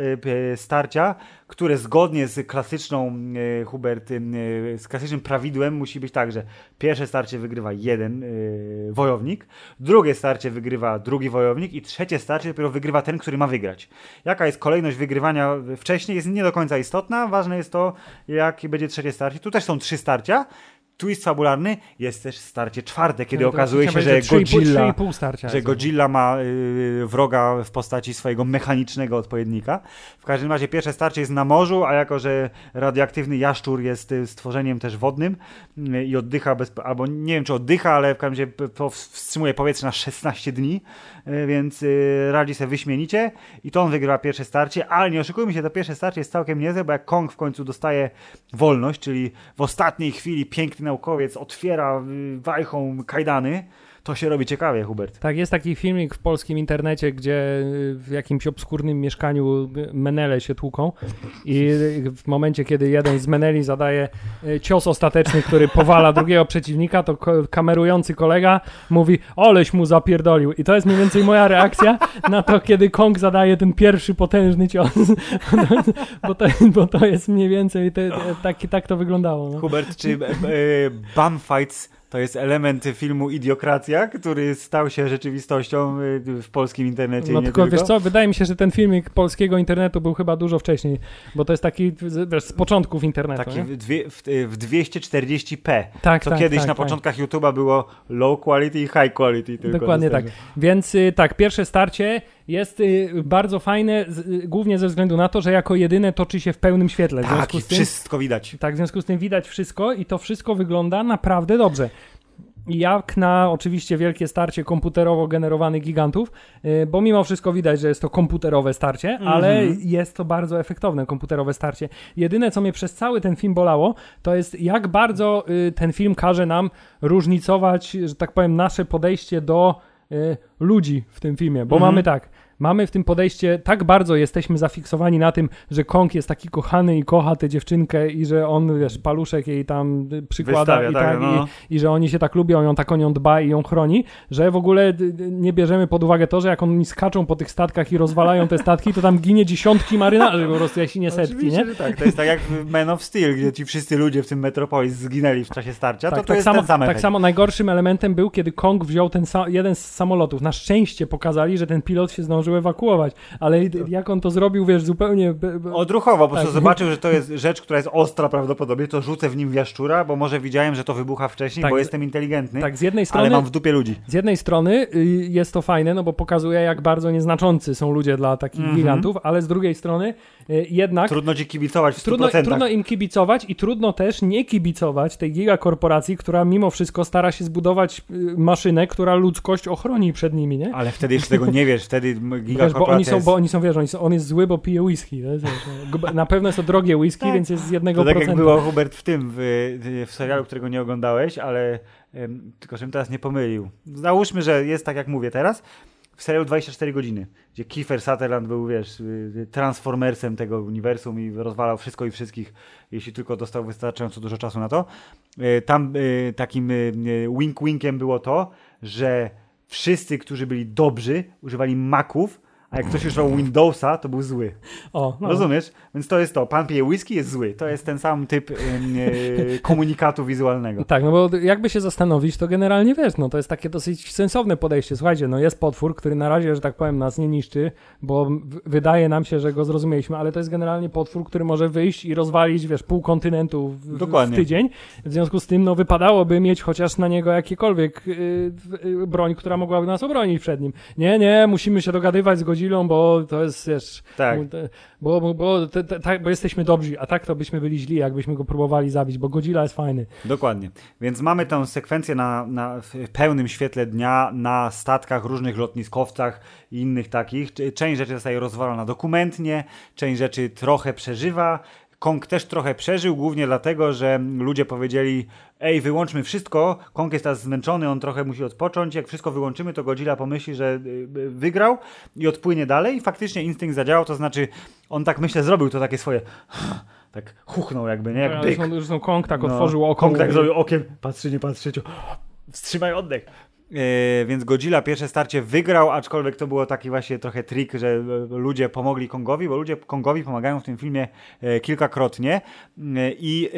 S1: starcia, które zgodnie z klasyczną, e, Hubert, e, z klasycznym prawidłem musi być tak, że pierwsze starcie wygrywa jeden e, wojownik, drugie starcie wygrywa drugi wojownik i trzecie starcie dopiero wygrywa ten, który ma wygrać. Jaka jest kolejność wygrywania wcześniej jest nie do końca istotna, ważne jest to, jakie będzie trzecie starcie. Tu też są trzy starcia, twist fabularny, jest też starcie czwarte, kiedy
S2: No
S1: okazuje się, że
S2: że
S1: Godzilla
S2: starcia
S1: że
S2: jest.
S1: Godzilla ma y, wroga w postaci swojego mechanicznego odpowiednika. W każdym razie pierwsze starcie jest na morzu, a jako, że radioaktywny jaszczur jest y, stworzeniem też wodnym y, i oddycha, bez, albo nie wiem czy oddycha, ale w każdym razie wstrzymuje powietrze na 16 dni, y, więc y, radzi sobie wyśmienicie i to on wygrywa pierwsze starcie, ale nie oszukujmy się, to pierwsze starcie jest całkiem niezłe, bo jak Kong w końcu dostaje wolność, czyli w ostatniej chwili piękny naukowiec otwiera y, wajchą kajdany, to się robi ciekawie, Hubert.
S2: Tak, jest taki filmik w polskim internecie, gdzie y, w jakimś obskurnym mieszkaniu y, menele się tłuką i w momencie, kiedy jeden z meneli zadaje y, cios ostateczny, który powala drugiego przeciwnika, to kamerujący kolega mówi, oleś mu zapierdolił. I to jest mniej więcej moja reakcja na to, kiedy Kong zadaje ten pierwszy potężny cios. bo, to, bo to jest mniej więcej, te, te, tak, tak to wyglądało. No.
S1: Hubert, czy e, e, Bum Fights to jest element filmu Idiokracja, który stał się rzeczywistością e, w polskim internecie
S2: No tylko,
S1: tylko?
S2: wiesz co, wydaje mi się, że ten filmik polskiego internetu był chyba dużo wcześniej, bo to jest taki, wiesz, z początków internetu,
S1: Taki w, dwie, w, w 240p.
S2: Tak,
S1: Co
S2: tak,
S1: kiedyś
S2: tak,
S1: na
S2: tak.
S1: początkach YouTube'a było low quality i high quality. Tylko
S2: Dokładnie tak. Więc y, tak, pierwsze starcie jest y, bardzo fajne, z, y, głównie ze względu na to, że jako jedyne toczy się w pełnym świetle. W
S1: Tak,
S2: tym,
S1: wszystko widać.
S2: tak, w związku z tym widać wszystko i to wszystko wygląda naprawdę dobrze. Jak na oczywiście wielkie starcie komputerowo generowanych gigantów, y, bo mimo wszystko widać, że jest to komputerowe starcie,
S1: Mhm.
S2: ale jest to bardzo efektowne komputerowe starcie. Jedyne, co mnie przez cały ten film bolało, to jest jak bardzo y, ten film każe nam różnicować, że tak powiem, nasze podejście do y, ludzi w tym filmie, bo
S1: Mhm.
S2: mamy tak, mamy w tym podejście, tak bardzo jesteśmy zafiksowani na tym, że Kong jest taki kochany i kocha tę dziewczynkę i że on, wiesz, paluszek jej tam przykłada
S1: Wystawia,
S2: i
S1: tak,
S2: tak,
S1: no.
S2: i, i że oni się tak lubią, i on tak o nią dba i ją chroni, że w ogóle nie bierzemy pod uwagę to, że jak oni skaczą po tych statkach i rozwalają te statki, to tam ginie dziesiątki marynarzy po prostu, jeśli nie setki,
S1: Oczywiście,
S2: nie?
S1: tak. To jest tak jak w Man of Steel, gdzie ci wszyscy ludzie w tym Metropolis zginęli w czasie starcia, to to jest
S2: samo,
S1: ten sam
S2: tak samo najgorszym elementem był, kiedy Kong wziął ten jeden z samolotów. Na szczęście pokazali, że ten pilot się zdążył ewakuować, ale jak on to zrobił, wiesz, zupełnie...
S1: Odruchowo, prostu
S2: Tak.
S1: zobaczył, że to jest rzecz, która jest ostra prawdopodobnie, to rzucę w nim w jaszczura, bo może widziałem, że to wybucha wcześniej,
S2: Tak,
S1: bo jestem inteligentny,
S2: tak, z jednej
S1: ale
S2: strony...
S1: mam w dupie ludzi.
S2: Z jednej strony y, jest to fajne, no bo pokazuje, jak bardzo nieznaczący są ludzie dla takich
S1: Mhm.
S2: gigantów, ale z drugiej strony y, jednak
S1: Trudno ci kibicować w 100%.
S2: trudno, trudno im kibicować i trudno też nie kibicować tej gigakorporacji, która mimo wszystko stara się zbudować y, maszynę, która ludzkość ochroni przed nimi, nie?
S1: Ale wtedy jeszcze tego nie wiesz, wtedy
S2: Wiesz, bo oni są,
S1: jest...
S2: bo oni są, wiesz, oni są, on jest zły, bo pije whisky. wiesz, no. Na pewno jest to drogie whisky,
S1: Tak.
S2: więc jest z jednego
S1: To tak jak było Hubert w tym, w, w serialu, którego nie oglądałeś, ale em, tylko żebym teraz nie pomylił. Załóżmy, że jest tak jak mówię teraz, w serialu 24 godziny, gdzie Kiefer Sutherland był, wiesz, y, y, transformersem tego uniwersum i rozwalał wszystko i wszystkich, jeśli tylko dostał wystarczająco dużo czasu na to. Y, Tam y, takim wink-winkiem było to, że wszyscy, którzy byli dobrzy, używali Maców, a jak ktoś używał Windowsa, to był zły.
S2: O, no.
S1: Rozumiesz? Więc to jest to. Pan pije whisky, jest zły. To jest ten sam typ komunikatu wizualnego.
S2: Tak, no bo jakby się zastanowić, to generalnie wiesz, no to jest takie dosyć sensowne podejście. Słuchajcie, no jest potwór, który na razie, że tak powiem, nas nie niszczy, bo wydaje nam się, że go zrozumieliśmy, ale to jest generalnie potwór, który może wyjść i rozwalić, wiesz, pół kontynentu w, w tydzień. W związku z tym, no wypadałoby mieć chociaż na niego jakiekolwiek y, y, broń, która mogłaby nas obronić przed nim. Nie, nie, musimy się dogadywać z Godzillą, bo to jest, wiesz,
S1: Tak.
S2: bo, bo, bo, te, te, tak, bo jesteśmy dobrzy, a tak to byśmy byli źli, jakbyśmy go próbowali zabić, bo Godzilla jest fajny.
S1: Dokładnie. Więc mamy tę sekwencję na, na w pełnym świetle dnia na statkach, różnych lotniskowcach i innych takich. Część rzeczy zostaje rozwalona dokumentnie, część rzeczy trochę przeżywa. Kong też trochę przeżył, głównie dlatego, że ludzie powiedzieli ej, wyłączmy wszystko, Kong jest teraz zmęczony, on trochę musi odpocząć, jak wszystko wyłączymy, to Godzilla pomyśli, że y, wygrał i odpłynie dalej i faktycznie instynkt zadziałał, to znaczy on tak myślę zrobił to takie swoje tak huchnął jakby, nie? Jak
S2: Ja,
S1: byk.
S2: Zresztą, zresztą Kong tak
S1: No,
S2: otworzył oko.
S1: Kong tak zrobił okiem, patrzy, nie patrzy, ciu. wstrzymaj oddech. E, więc Godzilla pierwsze starcie wygrał, aczkolwiek to było taki właśnie trochę trik, że e, ludzie pomogli Kongowi, bo ludzie Kongowi pomagają w tym filmie e, kilkakrotnie. I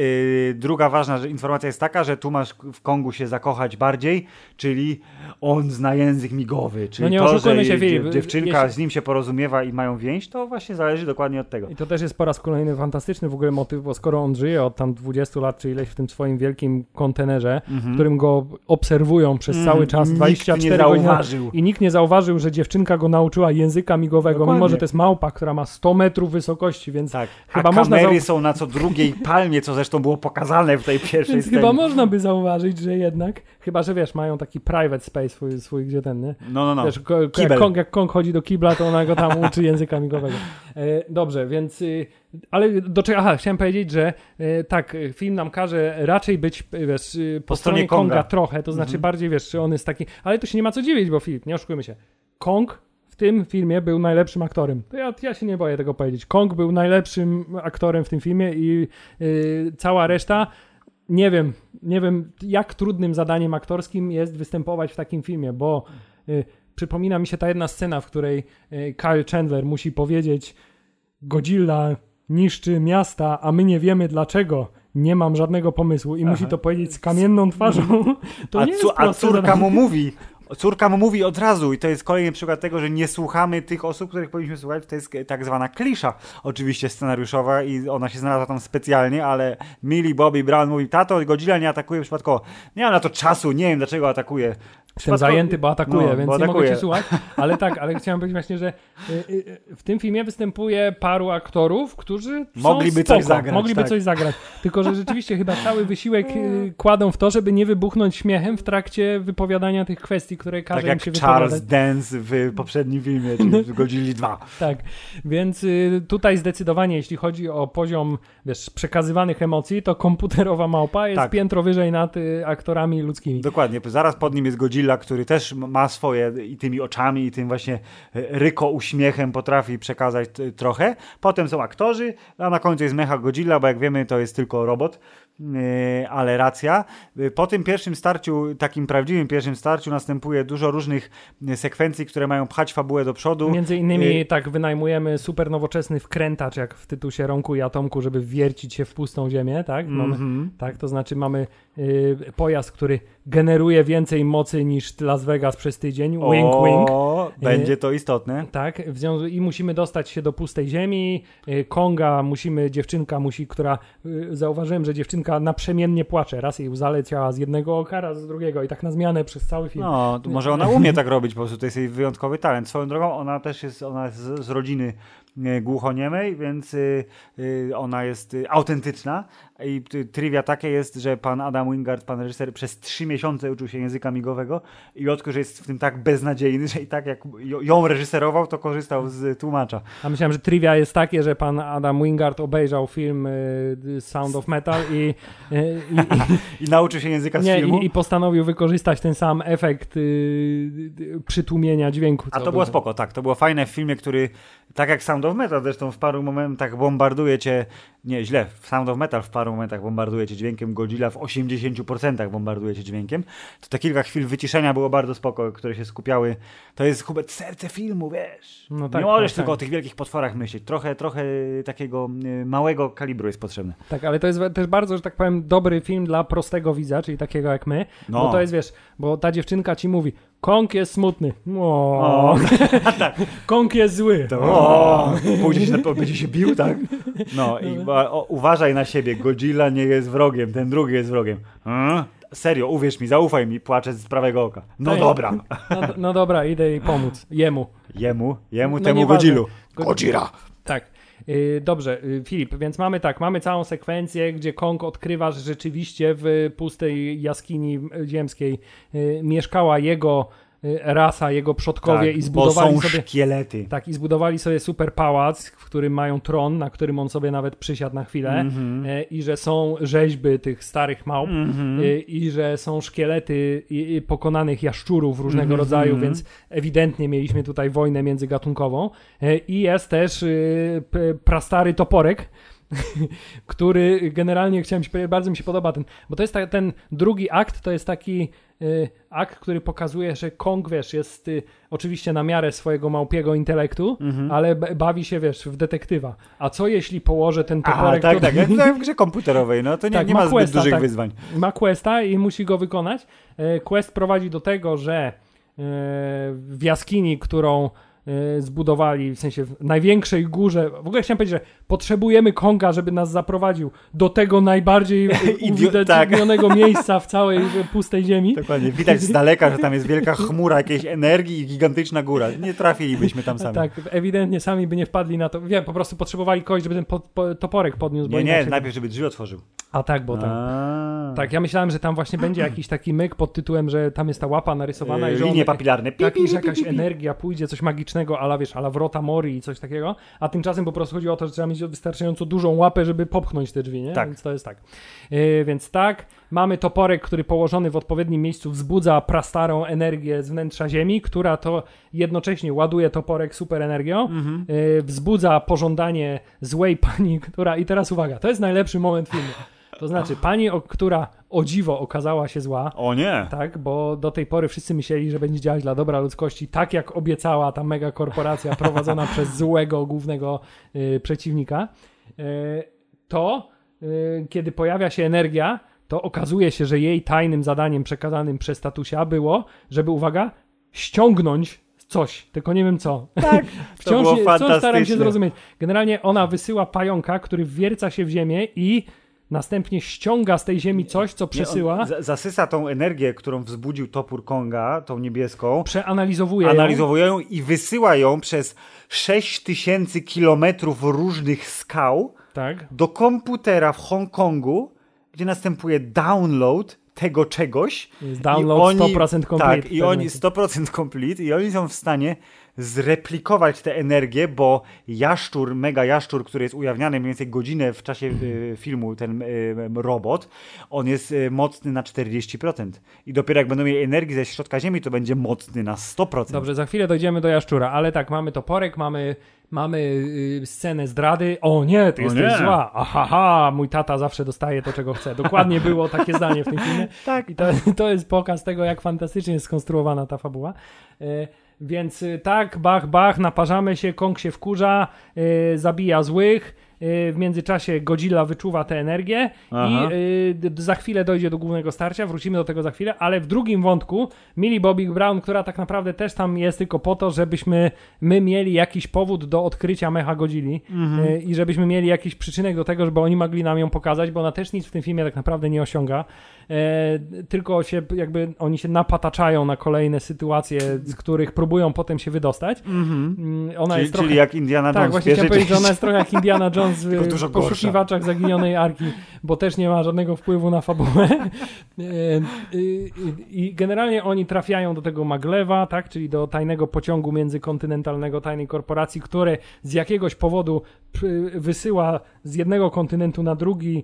S1: druga ważna informacja jest taka, że tu masz w Kongu się zakochać bardziej, czyli on zna język migowy, czyli
S2: No nie
S1: to, że
S2: się, Filip,
S1: dziew- dziewczynka
S2: jeśli-
S1: z nim się porozumiewa i mają więź, to właśnie zależy dokładnie od tego.
S2: I to też jest po raz kolejny fantastyczny w ogóle motyw, bo skoro on żyje od tam 20 lat, czy ileś w tym swoim wielkim kontenerze, w którym go obserwują przez
S1: Mhm.
S2: cały czas,
S1: Nikt
S2: 24
S1: nie
S2: godziny.
S1: zauważył.
S2: I nikt nie zauważył, że dziewczynka go nauczyła języka migowego,
S1: Dokładnie.
S2: mimo że to jest małpa, która ma 100 metrów wysokości, więc
S1: Tak,
S2: Chyba
S1: a
S2: można
S1: kamery
S2: zau-
S1: są na co drugiej palmie, co zresztą było pokazane w tej pierwszej
S2: Więc
S1: scenie.
S2: chyba można by zauważyć, że jednak, chyba że wiesz, mają taki private space swój, swój gdzie ten, nie?
S1: No, no, no.
S2: Wiesz, jak. Kong, jak Kong chodzi do kibla, to ona go tam uczy języka migowego. E, dobrze, więc, y, ale do czego, aha, chciałem powiedzieć, że e, tak, film nam każe raczej być, wiesz, y, po,
S1: Po
S2: stronie
S1: stronie
S2: Konga.
S1: Konga.
S2: trochę, to znaczy
S1: Mhm.
S2: bardziej, wiesz, czy on jest taki, ale to się nie ma co dziwić, bo Filip, nie oszukujmy się, Kong w tym filmie był najlepszym aktorem. To ja, ja się nie boję tego powiedzieć. Kong był najlepszym aktorem w tym filmie i y, cała reszta nie wiem, nie wiem jak trudnym zadaniem aktorskim jest występować w takim filmie, bo y, przypomina mi się ta jedna scena, w której y, Kyle Chandler musi powiedzieć Godzilla niszczy miasta, a my nie wiemy dlaczego. Nie mam żadnego pomysłu i musi to powiedzieć z kamienną twarzą. To
S1: a,
S2: nie jest
S1: a córka
S2: zadanie.
S1: mu mówi, córka mu mówi od razu i to jest kolejny przykład tego, że nie słuchamy tych osób, których powinniśmy słuchać. To jest tak zwana klisza oczywiście scenariuszowa i ona się znalazła tam specjalnie, ale Millie Bobby Brown mówi, tato, Godzilla nie atakuje przypadkowo. Nie mam na to czasu, nie wiem dlaczego atakuje.
S2: Jestem zajęty, bo atakuje,
S1: No,
S2: więc
S1: bo
S2: nie mogę
S1: atakuje.
S2: cię słuchać. Ale tak, ale chciałem powiedzieć właśnie, że y, y, w tym filmie występuje paru aktorów, którzy są
S1: Mogliby
S2: spoko,
S1: coś zagrać,
S2: Mogliby
S1: tak.
S2: coś zagrać. Tylko, że rzeczywiście chyba cały wysiłek y, kładą w to, żeby nie wybuchnąć śmiechem w trakcie wypowiadania tych kwestii, które każe
S1: Tak
S2: im się
S1: jak Charles
S2: wypowiadać.
S1: Dance w poprzednim filmie, czyli w Godzilli 2.
S2: Tak, więc y, tutaj zdecydowanie, jeśli chodzi o poziom, wiesz, przekazywanych emocji, to komputerowa małpa jest
S1: Tak.
S2: piętro wyżej nad y, aktorami ludzkimi.
S1: Dokładnie, zaraz pod nim jest Godzilla, który też ma swoje i tymi oczami, i tym właśnie e, ryko uśmiechem potrafi przekazać trochę. Potem są aktorzy, a na końcu jest Mecha Godzilla, bo jak wiemy to jest tylko robot, ale racja. E, Po tym pierwszym starciu, takim prawdziwym pierwszym starciu następuje dużo różnych e, sekwencji, które mają pchać fabułę do przodu.
S2: Między innymi tak wynajmujemy super nowoczesny wkrętacz, jak w tytusie Rąku i Atomku, żeby wiercić się w pustą ziemię, tak? Mamy,
S1: Mhm.
S2: tak, to znaczy mamy y, pojazd, który generuje więcej mocy niż Las Vegas przez tydzień. Wink, wink.
S1: O, będzie to istotne.
S2: Tak, i musimy dostać się do pustej ziemi. Konga musimy, dziewczynka musi, która y, zauważyłem, że dziewczynka naprzemiennie płacze. Raz jej łza leciała z jednego oka, raz z drugiego i tak na zmianę przez cały film.
S1: No, może ona umie tak robić, po prostu to jest jej wyjątkowy talent. Swoją drogą, ona też jest, ona jest z, z rodziny e, głuchoniemej, więc y, y, ona jest y, autentyczna. I trivia takie jest, że pan Adam Wingard, pan reżyser, przez trzy miesiące uczył się języka migowego i odkrył, że jest w tym tak beznadziejny, że i tak jak ją- reżyserował, to korzystał z tłumacza.
S2: A myślałem, że trivia jest takie, że pan Adam Wingard obejrzał film y, Sound of Metal i, y, i,
S1: I nauczył się języka z
S2: nie,
S1: filmu.
S2: i, i postanowił wykorzystać ten sam efekt y, przytłumienia dźwięku.
S1: A to było
S2: był.
S1: spoko, tak. To było fajne w filmie, który, tak jak Sound of Metal, zresztą w paru momentach bombarduje cię, nie, źle, w Sound of Metal w paru momentach bombarduje cię dźwiękiem, Godzilla w 80% bombarduje cię dźwiękiem. To te kilka chwil wyciszenia było bardzo spoko, które się skupiały. To jest chyba serce filmu, wiesz.
S2: No tak,
S1: nie możesz
S2: tak,
S1: tylko
S2: tak.
S1: o tych wielkich potworach myśleć. Trochę, trochę takiego y, małego kalibru jest potrzebne.
S2: Tak, ale to jest też bardzo, że tak powiem, dobry film dla prostego widza, czyli takiego jak my.
S1: No.
S2: Bo to jest, wiesz, bo ta dziewczynka ci mówi, Kong jest smutny. O,
S1: O,
S2: Kong jest zły.
S1: To, o, pójdzie się, będzie się bił, tak? No i o, uważaj na siebie, Godzilla nie jest wrogiem, ten drugi jest wrogiem. Hmm? Serio, uwierz mi, zaufaj mi, płaczę z prawego oka. No
S2: Tak.
S1: dobra.
S2: No, no dobra, idę jej pomóc. Jemu.
S1: Jemu, jemu,
S2: No
S1: temu
S2: nieważne.
S1: Godzillu.
S2: Go-
S1: Godzilla.
S2: Tak. Yy, dobrze, yy, Filip, więc mamy tak, mamy całą sekwencję, gdzie Kong odkrywa, że rzeczywiście w pustej jaskini y, ziemskiej yy, mieszkała jego y, rasa, jego przodkowie
S1: Tak,
S2: i
S1: bo
S2: zbudowali
S1: są
S2: sobie...
S1: szkielety.
S2: Tak, i zbudowali sobie super pałac, w którym mają tron, na którym on sobie nawet przysiadł na chwilę
S1: Mhm.
S2: e, i że są rzeźby tych starych małp
S1: Mhm.
S2: e, i że są szkielety pokonanych jaszczurów różnego
S1: Mhm.
S2: rodzaju, więc ewidentnie mieliśmy tutaj wojnę międzygatunkową e, i jest też prastary toporek, który generalnie chciałem ci powiedzieć, bardzo mi się podoba ten, bo to jest ta, ten drugi akt, to jest taki y, akt, który pokazuje, że Kong, wiesz, jest y, oczywiście na miarę swojego małpiego intelektu,
S1: Mhm.
S2: ale bawi się, wiesz, w detektywa. A co jeśli położę ten toporek...
S1: tak,
S2: to-
S1: tak, w grze komputerowej, no to nie,
S2: Tak,
S1: nie
S2: ma
S1: ma zbyt
S2: questa,
S1: dużych
S2: tak.
S1: wyzwań.
S2: ma questa i musi go wykonać. E, Quest prowadzi do tego, że e, w jaskini, którą zbudowali, w sensie w największej górze, w ogóle chciałem powiedzieć, że potrzebujemy Konga, żeby nas zaprowadził do tego najbardziej
S1: Idio-
S2: uwidaczynionego miejsca w całej e, pustej ziemi.
S1: Dokładnie, widać z daleka, że tam jest wielka chmura jakiejś energii i gigantyczna góra. Nie trafilibyśmy tam sami.
S2: Tak, ewidentnie sami by nie wpadli na to. Wiem, po prostu potrzebowali kogoś, żeby ten po, po, toporek podniósł.
S1: Nie, nie, najpierw żeby drzwi otworzył.
S2: A tak, bo tam.
S1: A.
S2: Tak, ja myślałem, że tam właśnie będzie jakiś taki myk pod tytułem, że tam jest ta łapa narysowana i
S1: Yy,
S2: że on
S1: linie papilarne. Pi,
S2: Tak,
S1: pi,
S2: i że
S1: pi, pi,
S2: jakaś energia pójdzie, coś magicznego, ala wiesz, ala wrota mori i coś takiego, a tymczasem po prostu chodziło o to, że trzeba mieć wystarczająco dużą łapę, żeby popchnąć te drzwi, nie?
S1: Tak.
S2: Więc to jest tak. Yy, więc tak, mamy toporek, który położony w odpowiednim miejscu wzbudza prastarą energię z wnętrza ziemi, która to jednocześnie ładuje toporek super energią,
S1: Mhm.
S2: yy, wzbudza pożądanie złej pani, która, i teraz uwaga, to jest najlepszy moment filmu. To znaczy, pani, o, która o dziwo okazała się zła,
S1: O nie.
S2: tak, bo do tej pory wszyscy myśleli, że będzie działać dla dobra ludzkości, tak jak obiecała ta mega korporacja prowadzona przez złego głównego y, przeciwnika. Y, to, y, kiedy pojawia się energia, to okazuje się, że jej tajnym zadaniem przekazanym przez tatusia było, żeby, uwaga, ściągnąć coś, tylko nie wiem co.
S1: Tak, to
S2: Wciąż
S1: było
S2: nie, wciąż staram się zrozumieć. Generalnie ona wysyła pająka, który wwierca się w ziemię i następnie ściąga z tej ziemi coś, co
S1: Nie,
S2: przesyła,
S1: za- Zasysa tą energię, którą wzbudził topór Konga, tą niebieską,
S2: przeanalizowuje ją.
S1: analizowuje ją i wysyła ją przez 6000 kilometrów różnych skał
S2: Tak.
S1: do komputera w Hongkongu, gdzie następuje download tego czegoś.
S2: Jest download
S1: I oni-
S2: 100% complete.
S1: Tak, i oni 100% complete i oni są w stanie zreplikować tę energię, bo jaszczur, mega jaszczur, który jest ujawniany mniej więcej godzinę w czasie y, filmu, ten y, robot, on jest y, mocny na 40%. I dopiero jak będą mieli energii ze środka ziemi, to będzie mocny na 100%.
S2: Dobrze, za chwilę dojdziemy do jaszczura, ale tak, mamy toporek, mamy, mamy y, scenę zdrady. O nie, ty
S1: O
S2: jesteś
S1: nie.
S2: zła. Ahaha, mój tata zawsze dostaje to, czego chce. Dokładnie było takie zdanie w tym filmie.
S1: Tak.
S2: I to, to jest pokaz tego, jak fantastycznie jest skonstruowana ta fabuła. Więc y, tak, bach, bach, naparzamy się, Kong się wkurza, y, zabija złych. y, W międzyczasie Godzilla wyczuwa tę energię
S1: Aha.
S2: i za chwilę dojdzie do głównego starcia, wrócimy do tego za chwilę, ale w drugim wątku Millie Bobby Brown, która tak naprawdę też tam jest tylko po to, żebyśmy my mieli jakiś powód do odkrycia mecha Godzilli y, i żebyśmy mieli jakiś przyczynek do tego, żeby oni mogli nam ją pokazać, bo ona też nic w tym filmie tak naprawdę nie osiąga. E, tylko się jakby oni się napataczają na kolejne sytuacje, z których próbują potem się wydostać. Mm, Ona
S1: Czyli,
S2: jest trochę...
S1: czyli jak Indiana
S2: Tak,
S1: Jones
S2: właśnie
S1: w
S2: chciałem powiedzieć, że ona jest trochę jak Indiana Jones w poszukiwaczach zaginionej arki, bo też nie ma żadnego wpływu na fabułę. E, I, generalnie oni trafiają do tego Maglewa, tak, czyli do tajnego pociągu międzykontynentalnego tajnej korporacji, które z jakiegoś powodu wysyła z jednego kontynentu na drugi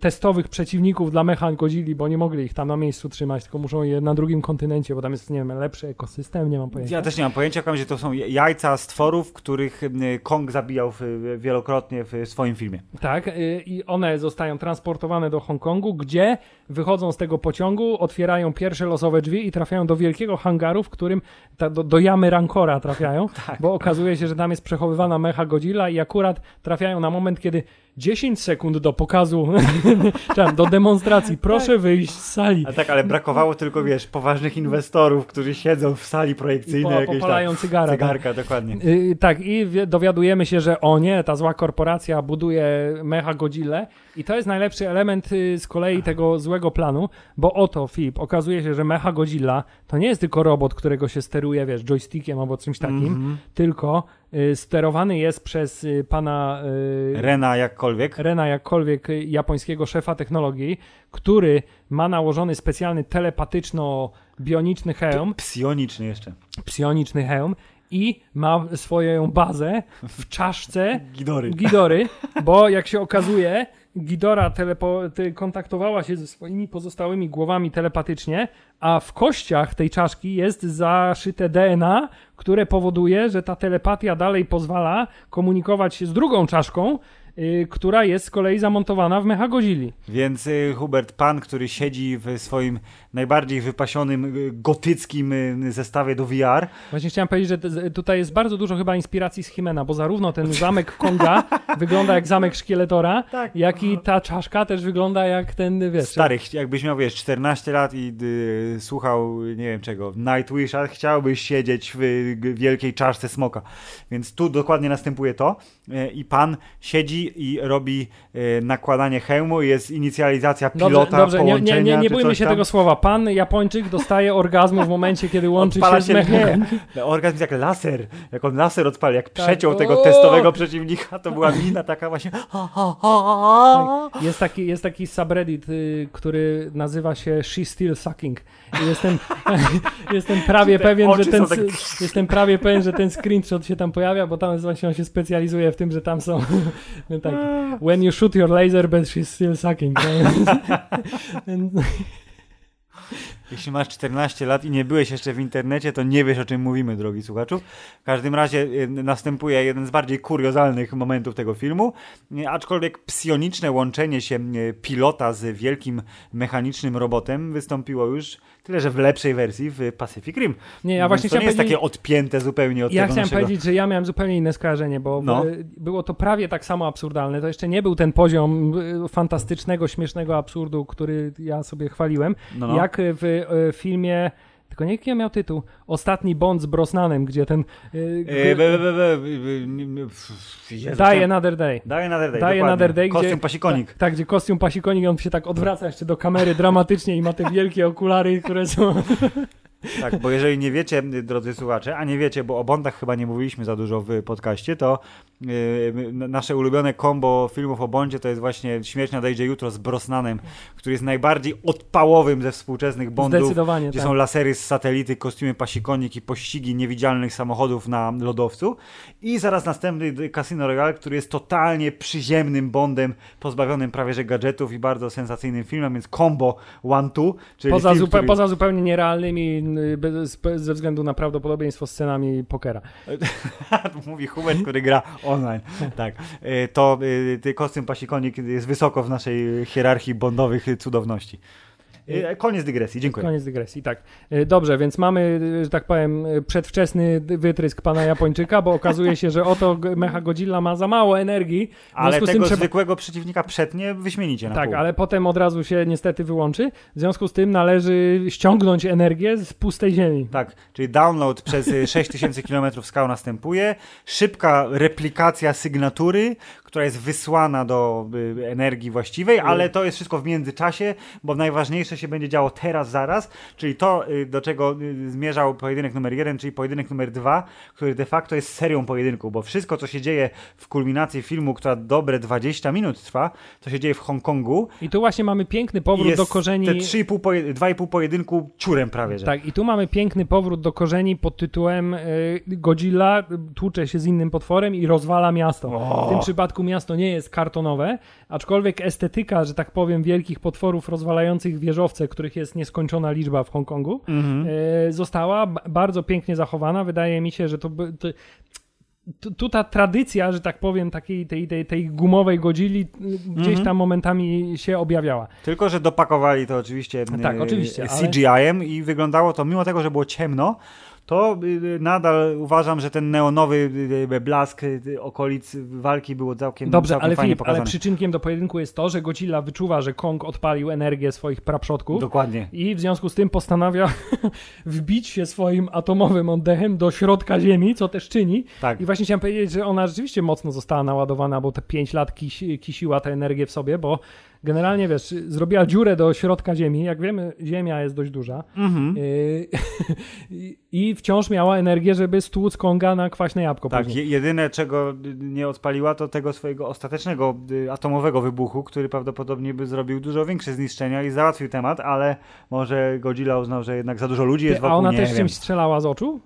S2: testowych przeciwników dla mechan Godzilli, bo nie mogli ich tam na miejscu trzymać, tylko muszą je na drugim kontynencie, bo tam jest, nie wiem, lepszy ekosystem, nie mam pojęcia.
S1: Ja też nie mam pojęcia, w że to są jajca stworów, których y, Kong zabijał wielokrotnie w swoim filmie.
S2: Tak, y, i one zostają transportowane do Hongkongu, gdzie wychodzą z tego pociągu, otwierają pierwsze losowe drzwi i trafiają do wielkiego hangaru, w którym ta, do, do jamy Rancora trafiają, bo okazuje się, że tam jest przechowywana mecha Godzilla i akurat trafiają na moment, kiedy 10 sekund do pokazu, czy do demonstracji, proszę wyjść z sali.
S1: A tak, ale brakowało tylko, wiesz, poważnych inwestorów, którzy siedzą w sali projekcyjnej.
S2: po,
S1: jakiejś tam-
S2: popalają cygara. tak.
S1: Cygarka, dokładnie.
S2: Yy, tak, i dowiadujemy się, że o nie, ta zła korporacja buduje mecha Godzilla i to jest najlepszy element y, z kolei tego złego planu, bo oto, Filip, okazuje się, że mecha Godzilla to nie jest tylko robot, którego się steruje, wiesz, joystickiem albo czymś takim,
S1: Mhm.
S2: tylko y, sterowany jest przez y, pana y,
S1: Rena jakkolwiek.
S2: Rena, jakkolwiek y, japońskiego szefa technologii, który ma nałożony specjalny telepatyczno-bioniczny hełm,
S1: Psioniczny jeszcze.
S2: psioniczny hełm i ma swoją bazę w czaszce
S1: Gidory.
S2: Gidory, bo jak się okazuje, Gidora telepo- ty- kontaktowała się ze swoimi pozostałymi głowami telepatycznie, a w kościach tej czaszki jest zaszyte DNA, które powoduje, że ta telepatia dalej pozwala komunikować się z drugą czaszką, y, która jest z kolei zamontowana w Mechagozili.
S1: Więc y, Hubert Pan, który siedzi w swoim najbardziej wypasionym, y, gotyckim zestawie do VR,
S2: Właśnie chciałem powiedzieć, że tutaj jest bardzo dużo chyba inspiracji z Himena, bo zarówno ten zamek Konga wygląda jak zamek Szkieletora,
S1: Tak.
S2: jak i ta czaszka też wygląda jak ten, wiesz...
S1: stary, jakbyś miał, wiesz, 14 lat i y, słuchał, nie wiem czego, Nightwisha, chciałbyś siedzieć w wielkiej czaszce smoka. Więc tu dokładnie następuje to i Pan siedzi i robi y, nakładanie hełmu, jest inicjalizacja
S2: Dobrze,
S1: pilota,
S2: dobrze, nie, nie,
S1: połączenia,
S2: nie, nie
S1: czy
S2: bójmy
S1: coś
S2: się
S1: tam.
S2: tego słowa. Pan Japończyk dostaje orgazmu w momencie, kiedy łączy
S1: Odpala
S2: się z mechem.
S1: nie, orgazm jest jak laser, jak on laser odpala, jak
S2: Tak.
S1: przeciął tego testowego przeciwnika, to była mina taka właśnie.
S2: Tak. Jest taki, jest taki subreddit, y, który nazywa się She Still Sucking. I jestem, jestem prawie pewien, że ten,
S1: tak-
S2: jestem prawie pewien, że ten screenshot się tam pojawia, bo tam właśnie on się specjalizuje w tym, że tam są tak, when you shoot your laser, but she's still sucking.
S1: Jeśli masz 14 lat i nie byłeś jeszcze w internecie, to nie wiesz o czym mówimy, drogi słuchaczu. W każdym razie y, następuje jeden z bardziej kuriozalnych momentów tego filmu, y, aczkolwiek psioniczne łączenie się y, pilota z wielkim mechanicznym robotem wystąpiło już tyle, że w lepszej wersji w Pacific Rim.
S2: Nie, ja właśnie
S1: to nie jest
S2: powiedzieć-
S1: takie odpięte zupełnie od
S2: Ja
S1: tego
S2: chciałem
S1: naszego...
S2: powiedzieć, że ja miałem zupełnie inne skojarzenie, bo
S1: No.
S2: było to prawie tak samo absurdalne. To jeszcze nie był ten poziom y, fantastycznego, śmiesznego absurdu, który ja sobie chwaliłem,
S1: No, no.
S2: jak w y, filmie. Tylko nie jaki miał tytuł. Ostatni Bond z Brosnanem, gdzie ten. Y,
S1: E, nie- nie- chciałem-
S2: Another Day.
S1: Die Another Day, dokładnie.
S2: Another Day,
S1: Kostium
S2: gdzie,
S1: pasikonik.
S2: Tak, tak, gdzie kostium pasikonik, on się tak odwraca jeszcze do kamery dramatycznie i ma te wielkie okulary, które są...
S1: Tak, bo jeżeli nie wiecie, drodzy słuchacze, a nie wiecie, bo o Bondach chyba nie mówiliśmy za dużo w podcaście, to yy, nasze ulubione kombo filmów o Bondzie to jest właśnie Śmierć nadejdzie jutro z Brosnanem, który jest najbardziej odpałowym ze współczesnych Bondów,
S2: Zdecydowanie,
S1: gdzie
S2: tak.
S1: są lasery z satelity, kostiumy pasikonik i pościgi niewidzialnych samochodów na lodowcu. I zaraz następny Casino Royale, który jest totalnie przyziemnym Bondem, pozbawionym prawie że gadżetów i bardzo sensacyjnym filmem, więc kombo one-two, czyli
S2: Poza,
S1: film,
S2: zupe-
S1: który...
S2: poza zupełnie nierealnymi bez, bez, ze względu na prawdopodobieństwo scenami pokera.
S1: Mówi Hubert, który gra online. Tak. E, To ty kostium pasikonik jest wysoko w naszej hierarchii bondowych cudowności. E, Koniec dygresji, dziękuję.
S2: Koniec dygresji, tak. Y, Dobrze, więc mamy, że tak powiem, przedwczesny wytrysk pana Japończyka, bo okazuje się, że oto Mecha Godzilla ma za mało energii.
S1: Ale tego
S2: tym trzeba...
S1: zwykłego przeciwnika przetnie wyśmienicie na
S2: Tak,
S1: pół.
S2: ale potem od razu się niestety wyłączy. W związku z tym należy ściągnąć energię z pustej ziemi.
S1: Tak, czyli download przez e, 6000 km skał następuje, szybka replikacja sygnatury, która jest wysłana do y, energii właściwej, ale to jest wszystko w międzyczasie, bo najważniejsze się będzie działo teraz, zaraz, czyli to, y, do czego y, zmierzał pojedynek numer jeden, czyli pojedynek numer dwa, który de facto jest serią pojedynków, bo wszystko, co się dzieje w kulminacji filmu, która dobre 20 minut trwa, to się dzieje w Hongkongu.
S2: I tu właśnie mamy piękny powrót
S1: jest
S2: do korzeni.
S1: Te 3,5 poje- 2,5 pojedynku ciurem prawie, że.
S2: Tak, i tu mamy piękny powrót do korzeni pod tytułem y, Godzilla tłucze się z innym potworem i rozwala miasto.
S1: O!
S2: W tym przypadku miasto nie jest kartonowe, aczkolwiek estetyka, że tak powiem, wielkich potworów rozwalających wieżowce, których jest nieskończona liczba w Hongkongu,
S1: Mhm.
S2: y, została bardzo pięknie zachowana. Wydaje mi się, że to... by- to tu, ta tradycja, że tak powiem, takiej tej, tej, tej gumowej godzili gdzieś
S1: Mhm.
S2: tam momentami się objawiała.
S1: Tylko, że dopakowali to oczywiście,
S2: Tak,
S1: e,
S2: oczywiście, ale-
S1: CGI-em i wyglądało to, mimo tego, że było ciemno, to y, nadal uważam, że ten neonowy y, y, blask y, okolic walki było całkiem,
S2: Dobrze,
S1: całkiem
S2: ale
S1: fajnie
S2: Filip, ale
S1: pokazany.
S2: przyczynkiem do pojedynku jest to, że Godzilla wyczuwa, że Kong odpalił energię swoich praprzodków
S1: Dokładnie.
S2: i w związku z tym postanawia wbić się swoim atomowym oddechem do środka Ziemi, co też czyni.
S1: Tak.
S2: I właśnie chciałem powiedzieć, że ona rzeczywiście mocno została naładowana, bo te 5 lat kisi, kisiła tę energię w sobie, bo generalnie, wiesz, zrobiła dziurę do środka Ziemi. Jak wiemy, Ziemia jest dość duża.
S1: Mhm.
S2: Yy, I wciąż miała energię, żeby stłuc Konga na kwaśne jabłko
S1: Tak,
S2: później.
S1: je- jedyne czego y, nie odpaliła to tego swojego ostatecznego y, atomowego wybuchu, który prawdopodobnie by zrobił dużo większe zniszczenia i załatwił temat, ale może Godzilla uznał, że jednak za dużo ludzi jest
S2: Ty, a
S1: wokół,
S2: ona
S1: nie
S2: też
S1: wiem.
S2: czymś strzelała z oczu?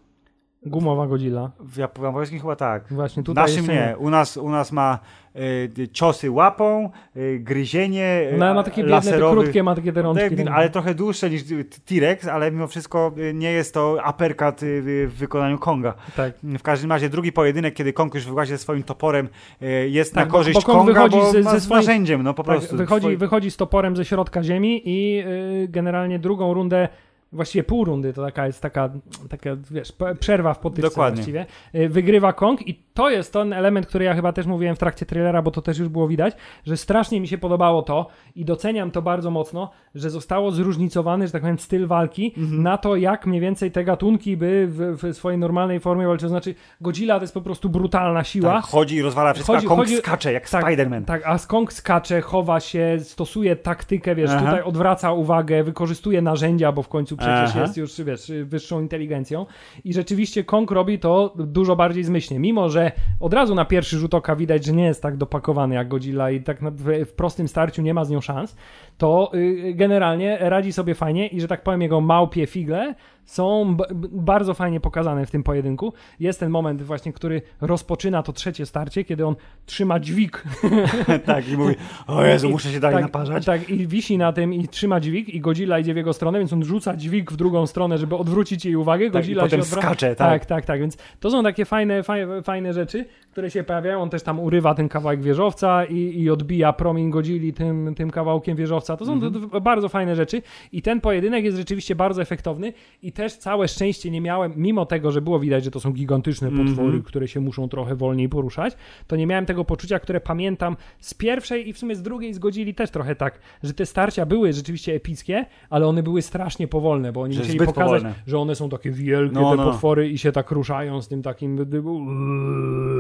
S2: Gumowa Godzilla.
S1: W Jap- japońskim chyba tak.
S2: Właśnie tutaj
S1: naszym nie. U nas, u nas ma y, ciosy łapą, y, gryzienie, y,
S2: Ona ma takie biedne, te
S1: laserowy,
S2: krótkie, ma takie te rączki.
S1: Tak, ale trochę dłuższe niż y, T-Rex, ale mimo wszystko y, nie jest to uppercut y, y, w wykonaniu Konga.
S2: tak.
S1: W każdym razie drugi pojedynek, kiedy Kong już ze swoim toporem, y, jest
S2: Tak,
S1: na korzyść
S2: bo Kong
S1: Konga,
S2: wychodzi
S1: bo
S2: ze- ze swoim-
S1: narzędziem, no po
S2: tak
S1: prostu.
S2: wychodzi, wychodzi z toporem ze środka ziemi i yy, generalnie drugą rundę właściwie pół rundy, to taka jest taka, taka wiesz, przerwa w potyczce
S1: Dokładnie.
S2: właściwie. Yy, Wygrywa Kong i to jest ten element, który ja chyba też mówiłem w trakcie trailera, bo to też już było widać, że strasznie mi się podobało to i doceniam to bardzo mocno, że zostało zróżnicowany, że tak powiem, styl walki
S1: Mhm.
S2: na to, jak mniej więcej te gatunki by w, w swojej normalnej formie walczyły. Znaczy, Godzilla to jest po prostu brutalna siła.
S1: tak, chodzi i rozwala wszystko,
S2: Chodzi-
S1: a Kong
S2: chodzi-
S1: skacze jak
S2: tak,
S1: Spider-Man.
S2: Tak, a Skong skacze, chowa się, stosuje taktykę, wiesz,
S1: Aha.
S2: tutaj odwraca uwagę, wykorzystuje narzędzia, bo w końcu przecież
S1: Aha.
S2: jest już, wiesz, wyższą inteligencją. I rzeczywiście Kong robi to dużo bardziej zmyślnie. Mimo, że od razu na pierwszy rzut oka widać, że nie jest tak dopakowany jak Godzilla i tak w, w prostym starciu nie ma z nią szans, to y, generalnie radzi sobie fajnie i, że tak powiem, jego małpie figle są bardzo fajnie pokazane w tym pojedynku. Jest ten moment właśnie, który rozpoczyna to trzecie starcie, kiedy on trzyma dźwig.
S1: tak, i mówi, o Jezu, muszę się dalej
S2: tak,
S1: naparzać.
S2: Tak, i wisi na tym i trzyma dźwig i Godzilla idzie w jego stronę, więc on rzuca dźwig w drugą stronę, żeby odwrócić jej uwagę.
S1: Tak, i
S2: Godzilla
S1: potem
S2: się
S1: skacze, tak.
S2: tak, tak, tak, więc to są takie fajne, fajne, fajne rzeczy, które się pojawiają. On też tam urywa ten kawałek wieżowca i, i odbija promień Godzilli tym, tym kawałkiem wieżowca. To są
S1: Mhm.
S2: d- bardzo fajne rzeczy i ten pojedynek jest rzeczywiście bardzo efektowny i też całe szczęście nie miałem, mimo tego, że było widać, że to są gigantyczne
S1: Mhm.
S2: potwory, które się muszą trochę wolniej poruszać, to nie miałem tego poczucia, które pamiętam z pierwszej i w sumie z drugiej zgodzili też trochę tak, że te starcia były rzeczywiście epickie, ale one były strasznie powolne, bo oni
S1: Że
S2: chcieli pokazać,
S1: powolne.
S2: że one są takie wielkie,
S1: No,
S2: te
S1: no.
S2: potwory i się tak ruszają z tym takim...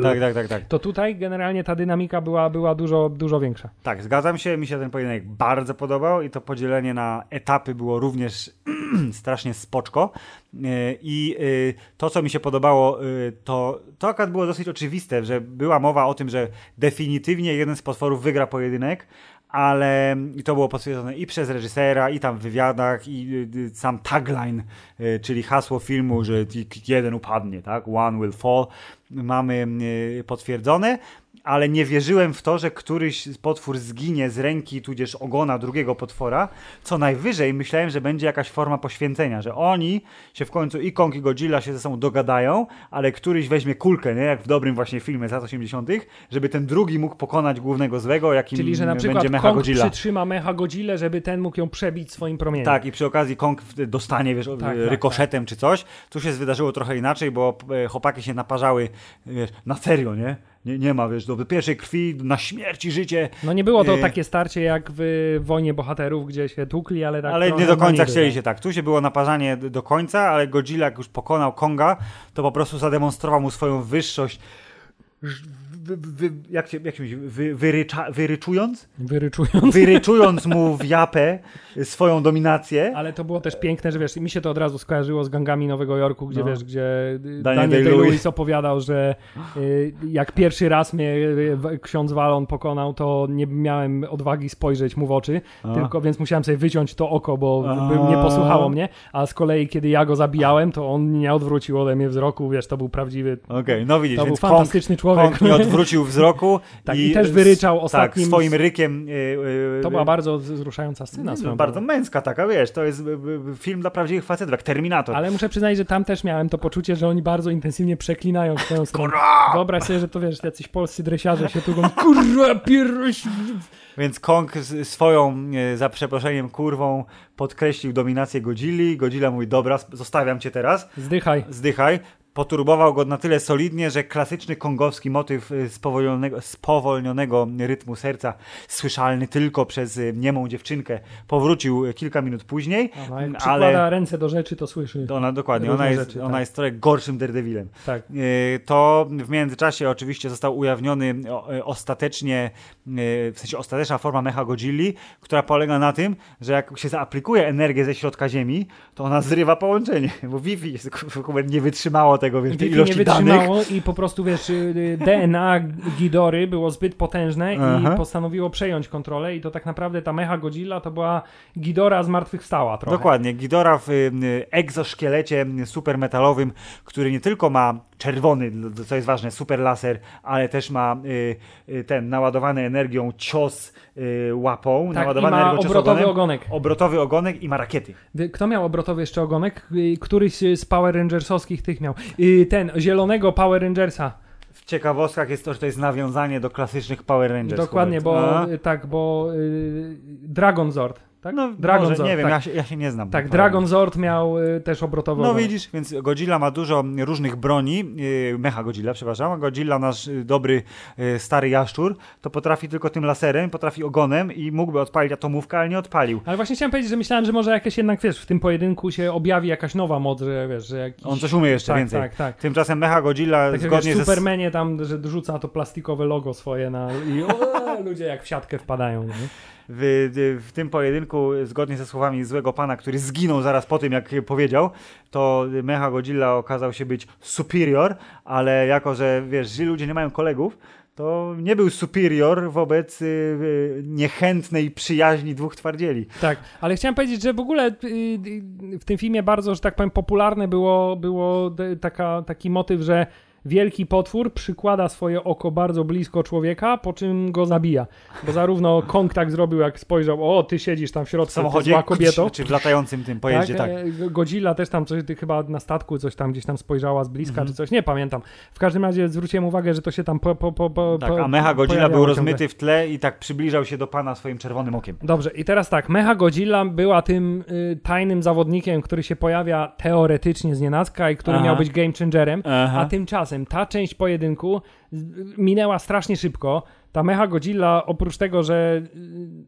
S1: Tak, tak, tak, tak.
S2: To tutaj generalnie ta dynamika była, była dużo, dużo większa.
S1: Tak, zgadzam się. Mi się ten pojedynek bardzo podobał i to podzielenie na etapy było również strasznie spoczko. Yy, I yy, to, co mi się podobało, yy, to, to akurat było dosyć oczywiste, że była mowa o tym, że definitywnie jeden z potworów wygra pojedynek, ale i to było potwierdzone i przez reżysera, i tam w wywiadach, i sam tagline, czyli hasło filmu, że jeden upadnie, tak? One will fall, mamy potwierdzone, ale nie wierzyłem w to, że któryś potwór zginie z ręki, tudzież ogona drugiego potwora. Co najwyżej myślałem, że będzie jakaś forma poświęcenia, że oni się w końcu i Kong i Godzilla się ze sobą dogadają, ale któryś weźmie kulkę, nie? jak w dobrym właśnie filmie z lat 80., żeby ten drugi mógł pokonać głównego złego, jakim
S2: Czyli, że na przykład
S1: będzie Mecha
S2: Kong
S1: Godzilla.
S2: przytrzyma Mecha Godzilla, żeby ten mógł ją przebić swoim promieniem.
S1: Tak, i przy okazji Kong dostanie, wiesz,
S2: tak,
S1: rykoszetem czy coś. Tu się wydarzyło trochę inaczej, bo e, chłopaki się naparzały, wiesz, na serio, nie? Nie, nie ma, wiesz, do pierwszej krwi, na śmierć i życie.
S2: No nie było to
S1: Yy.
S2: takie starcie jak w Wojnie Bohaterów, gdzie się tukli, ale tak
S1: ale nie do końca chcieli
S2: tak.
S1: się tak. Tu się było naparzanie do końca, ale Godzilla jak już pokonał Konga, to po prostu zademonstrował mu swoją wyższość. Wy, jak się, jak się mówi? Wy, wyrycza, wyryczując?
S2: Wyryczując.
S1: Wyryczując mu w japę swoją dominację.
S2: Ale to było też piękne, że wiesz, mi się to od razu skojarzyło z gangami Nowego Jorku, gdzie
S1: No.
S2: wiesz, gdzie y,
S1: Daniel
S2: Daniel
S1: Day-Lewis.
S2: Opowiadał, że y, jak pierwszy raz mnie y, ksiądz Walon pokonał, to nie miałem odwagi spojrzeć mu w oczy,
S1: A.
S2: tylko więc musiałem sobie wyciąć to oko, bo
S1: A.
S2: nie posłuchało mnie, a z kolei kiedy ja go zabijałem, to on nie odwrócił ode mnie wzroku, wiesz, to był prawdziwy,
S1: Okej, no widzisz,
S2: to był
S1: więc Kong,
S2: fantastyczny człowiek.
S1: Kong odwrócił wzroku
S2: Tak, i też wyryczał ostatnim-
S1: Tak, swoim rykiem. Yy, yy,
S2: To była bardzo wzruszająca scena. swoją
S1: no, bardzo męska taka, wiesz, to jest film dla prawdziwych facetów, jak Terminator.
S2: Ale muszę przyznać, że tam też miałem to poczucie, że oni bardzo intensywnie przeklinają tę stronę. Wyobraź sobie, że to wiesz, jacyś polscy dresiarze się tu mówią, kurwa, pierś...
S1: Więc Kong swoją, e, za przeproszeniem, kurwą podkreślił dominację Godzilli. Godzilla mówi, dobra, zostawiam cię teraz,
S2: Zdychaj.
S1: zdychaj. Poturbował go na tyle solidnie, że klasyczny kongowski motyw e, spowolnionego, spowolnionego rytmu serca, słyszalny tylko przez e, niemą dziewczynkę, powrócił e, kilka minut później.
S2: Ona jak
S1: Ale-
S2: ręce do rzeczy, to słyszy.
S1: Ona dokładnie, ona jest,
S2: rzeczy,
S1: ona
S2: tak.
S1: jest trochę gorszym Daredevilem.
S2: Tak.
S1: To w międzyczasie oczywiście został ujawniony ostatecznie, w sensie ostateczna forma Mecha Godzilli, która polega na tym, że jak się zaaplikuje energię ze środka Ziemi, to ona zrywa połączenie, bo Wi-Fi nie wytrzymało tego, wiesz, tej ilości
S2: nie
S1: danych.
S2: wytrzymało i po prostu, wiesz, y, y, DNA Gidory było zbyt potężne
S1: Aha.
S2: i postanowiło przejąć kontrolę i to tak naprawdę ta Mecha Godzilla to była Gidora zmartwychwstała trochę.
S1: Dokładnie, Ghidorah w y, egzoszkielecie supermetalowym, który nie tylko ma czerwony, co jest ważne, super laser, ale też ma y, y, ten naładowany energią cios y, łapą,
S2: Tak,
S1: naładowany
S2: ma
S1: energią cios
S2: obrotowy
S1: ogonem,
S2: ogonek.
S1: obrotowy ogonek i ma rakiety.
S2: Kto miał obrotowy jeszcze ogonek? Któryś z Power Rangersowskich tych miał. Ten, zielonego Power Rangersa.
S1: W ciekawostkach jest to, że to jest nawiązanie do klasycznych Power Rangers.
S2: Dokładnie, bo
S1: A?
S2: tak, bo y, Dragon Zord, tak?
S1: No,
S2: Dragon
S1: może,
S2: Zord,
S1: nie wiem,
S2: tak.
S1: ja, się, ja się nie znam.
S2: Tak,
S1: na
S2: Dragon Zord miał y, też obrotowy
S1: No widzisz, więc Godzilla ma dużo różnych broni, yy, mecha Godzilla, przepraszam, a Godzilla, nasz yy, dobry, yy, stary jaszczur, to potrafi tylko tym laserem, potrafi ogonem i mógłby odpalić atomówkę, ale nie odpalił.
S2: Ale właśnie chciałem powiedzieć, że myślałem, że może jakieś jednak, wiesz, w tym pojedynku się objawi jakaś nowa moc, że wiesz, że jakiś...
S1: On coś umie jeszcze
S2: tak,
S1: więcej.
S2: Tak, tak.
S1: Tymczasem mecha Godzilla
S2: Tak
S1: zgodnie
S2: wiesz, w
S1: ze...
S2: Supermanie tam, że rzuca to plastikowe logo swoje na... i o, ludzie jak w siatkę wpadają, nie?
S1: W, w tym pojedynku zgodnie ze słowami złego pana, który zginął zaraz po tym, jak powiedział, to Mecha Godzilla okazał się być superior, ale jako, że wiesz, ludzie nie mają kolegów, to nie był superior wobec y, y, niechętnej przyjaźni dwóch twardzieli.
S2: Tak, ale chciałem powiedzieć, że w ogóle y, w tym filmie bardzo, że tak powiem, popularne było, było taka, taki motyw, że wielki potwór przykłada swoje oko bardzo blisko człowieka, po czym go zabija. Bo zarówno Kong tak zrobił, jak spojrzał, o, ty siedzisz tam w środku,
S1: samochodzie,
S2: zła kobieto.
S1: czy, w latającym tym pojeździe, tak.
S2: e, Godzilla też tam coś, ty chyba na statku coś tam gdzieś tam spojrzała z bliska,
S1: Mhm.
S2: czy coś, nie pamiętam. W każdym razie zwróciłem uwagę, że to się tam po, po, po, po,
S1: Tak, a Mecha Godzilla był
S2: ciągle.
S1: rozmyty w tle i tak przybliżał się do pana swoim czerwonym okiem.
S2: Dobrze, i teraz tak, Mecha Godzilla była tym y, tajnym zawodnikiem, który się pojawia teoretycznie z nienacka i który
S1: Aha.
S2: miał być game changerem,
S1: Aha.
S2: a tymczasem ta część pojedynku minęła strasznie szybko. Ta Mecha Godzilla, oprócz tego, że y,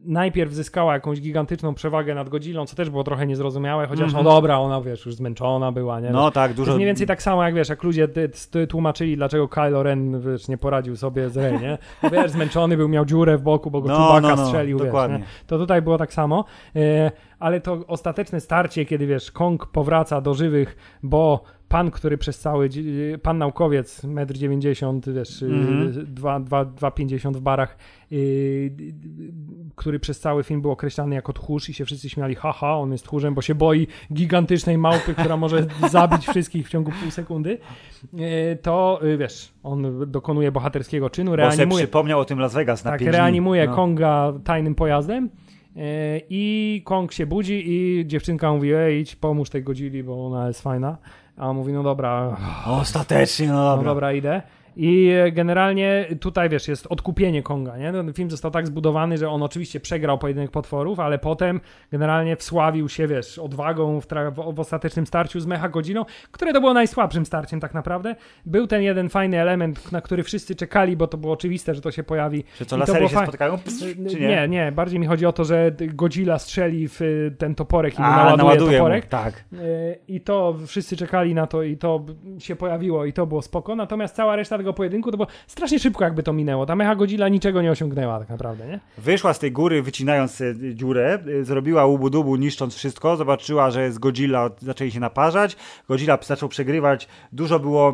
S2: najpierw zyskała jakąś gigantyczną przewagę nad Godzillą, co też było trochę niezrozumiałe, chociaż
S1: Mhm.
S2: no dobra, ona wiesz, już zmęczona była, nie?
S1: No tak,
S2: To
S1: dużo.
S2: jest mniej więcej tak samo, jak wiesz, jak ludzie ty, ty, tłumaczyli, dlaczego Kylo Ren wiesz, nie poradził sobie z Rey, nie? Bo wiesz, zmęczony był, miał dziurę w boku, bo go
S1: No,
S2: Chewbacca
S1: no, no,
S2: strzelił,
S1: dokładnie.
S2: wiesz, nie? To tutaj było tak samo, e, ale to ostateczne starcie, kiedy wiesz, Kong powraca do żywych, bo pan, który przez cały, pan naukowiec, 1,90 m, wiesz,
S1: Mhm.
S2: y, dwa- dwa- 2,50 w barach, y, który przez cały film był określany jako tchórz i się wszyscy śmiali, haha, on jest tchórzem, bo się boi gigantycznej małpy, która może zabić wszystkich w ciągu pół sekundy, y, to wiesz, on dokonuje bohaterskiego czynu,
S1: Bo
S2: reanimuje,
S1: przypomniał o tym Las Vegas na
S2: tak, reanimuje
S1: No.
S2: Konga tajnym pojazdem i Kong się budzi i dziewczynka mówi, ej, idź pomóż tej Godzilli, bo ona jest fajna. A on mówi, no dobra,
S1: Ostatecznie, no
S2: no
S1: dobra.
S2: dobra, idę. I generalnie tutaj, wiesz, jest odkupienie Konga, nie? Ten film został tak zbudowany, że on oczywiście przegrał pojedynek potworów, ale potem generalnie wsławił się, wiesz, odwagą w, w, w ostatecznym starciu z Mecha Godziną, które to było najsłabszym starciem tak naprawdę. Był ten jeden fajny element, na który wszyscy czekali, bo to było oczywiste, że to się pojawi.
S1: Czy to
S2: to
S1: lasery
S2: było
S1: się? Pss, czy nie?
S2: nie, nie, bardziej mi chodzi o to, że Godzilla strzeli w y, ten toporek i mu naładuje,
S1: naładuje mu,
S2: toporek.
S1: tak.
S2: Y, I to wszyscy czekali na to i to się pojawiło i to było spoko. Natomiast cała reszta tego pojedynku to było strasznie szybko jakby to minęło. Ta Mecha Godzilla niczego nie osiągnęła tak naprawdę, nie?
S1: Wyszła z tej góry, wycinając e, dziurę, e, zrobiła łubu-dubu, niszcząc wszystko, zobaczyła, że z Godzilla zaczęli się naparzać, Godzilla zaczął przegrywać, dużo było e,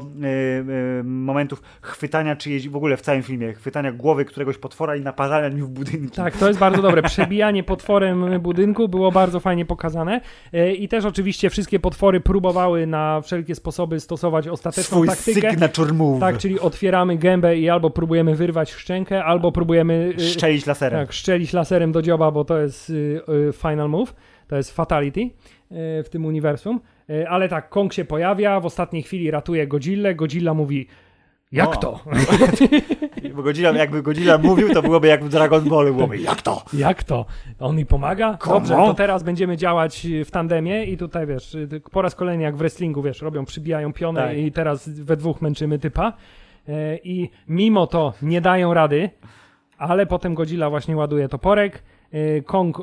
S1: e, momentów chwytania czyjejś, w ogóle w całym filmie, chwytania głowy któregoś potwora i naparzania nim w budynki.
S2: Tak, to jest bardzo dobre. Przebijanie potworem budynku było bardzo fajnie pokazane. Y, I też oczywiście wszystkie potwory próbowały na wszelkie sposoby stosować ostateczną
S1: Swój
S2: taktykę.
S1: signature move.
S2: Tak, czyli otwieramy gębę i albo próbujemy wyrwać szczękę, albo próbujemy y,
S1: Szczelić laserem.
S2: Tak, szczelić laserem do dzioba, bo to jest y, y, final move, to jest fatality y, w tym uniwersum. Y, ale tak, Kong się pojawia, w ostatniej chwili ratuje Godzillę, Godzilla mówi jak
S1: O.
S2: to?
S1: Bo Godzilla, jakby Godzilla mówił, to byłoby jak w Dragon Ballu, byłoby jak to?
S2: Jak to? On mi pomaga? Dobrze, to teraz będziemy działać y, w tandemie i tutaj wiesz, y, po raz kolejny jak w wrestlingu, wiesz, robią, przybijają pionę
S1: Tak.
S2: i teraz we dwóch męczymy typa. Y, I mimo to nie dają rady, ale potem Godzilla właśnie ładuje toporek. y, Kong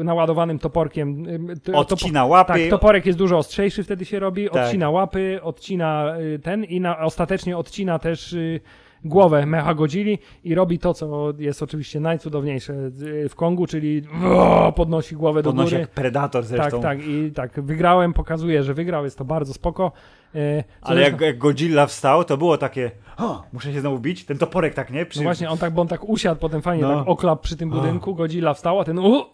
S2: y, naładowanym toporkiem.
S1: Odcina łapy.
S2: Tak, toporek jest dużo ostrzejszy wtedy się robi,
S1: Tak.
S2: odcina łapy, odcina ten i na, ostatecznie odcina też głowę Mecha Godzilli i robi to, co jest oczywiście najcudowniejsze w Kongu, czyli podnosi głowę do
S1: Podnosi
S2: góry.
S1: jak Predator zresztą.
S2: Tak, tak i tak, wygrałem, pokazuje, że wygrał, jest to bardzo spoko. Co
S1: Ale jak, jak Godzilla wstał, to było takie, o, muszę się znowu bić, ten toporek tak, nie? Przy...
S2: No właśnie, on tak, bo on tak usiadł potem fajnie,
S1: No.
S2: tak oklap przy tym budynku, Godzilla wstał, a ten u,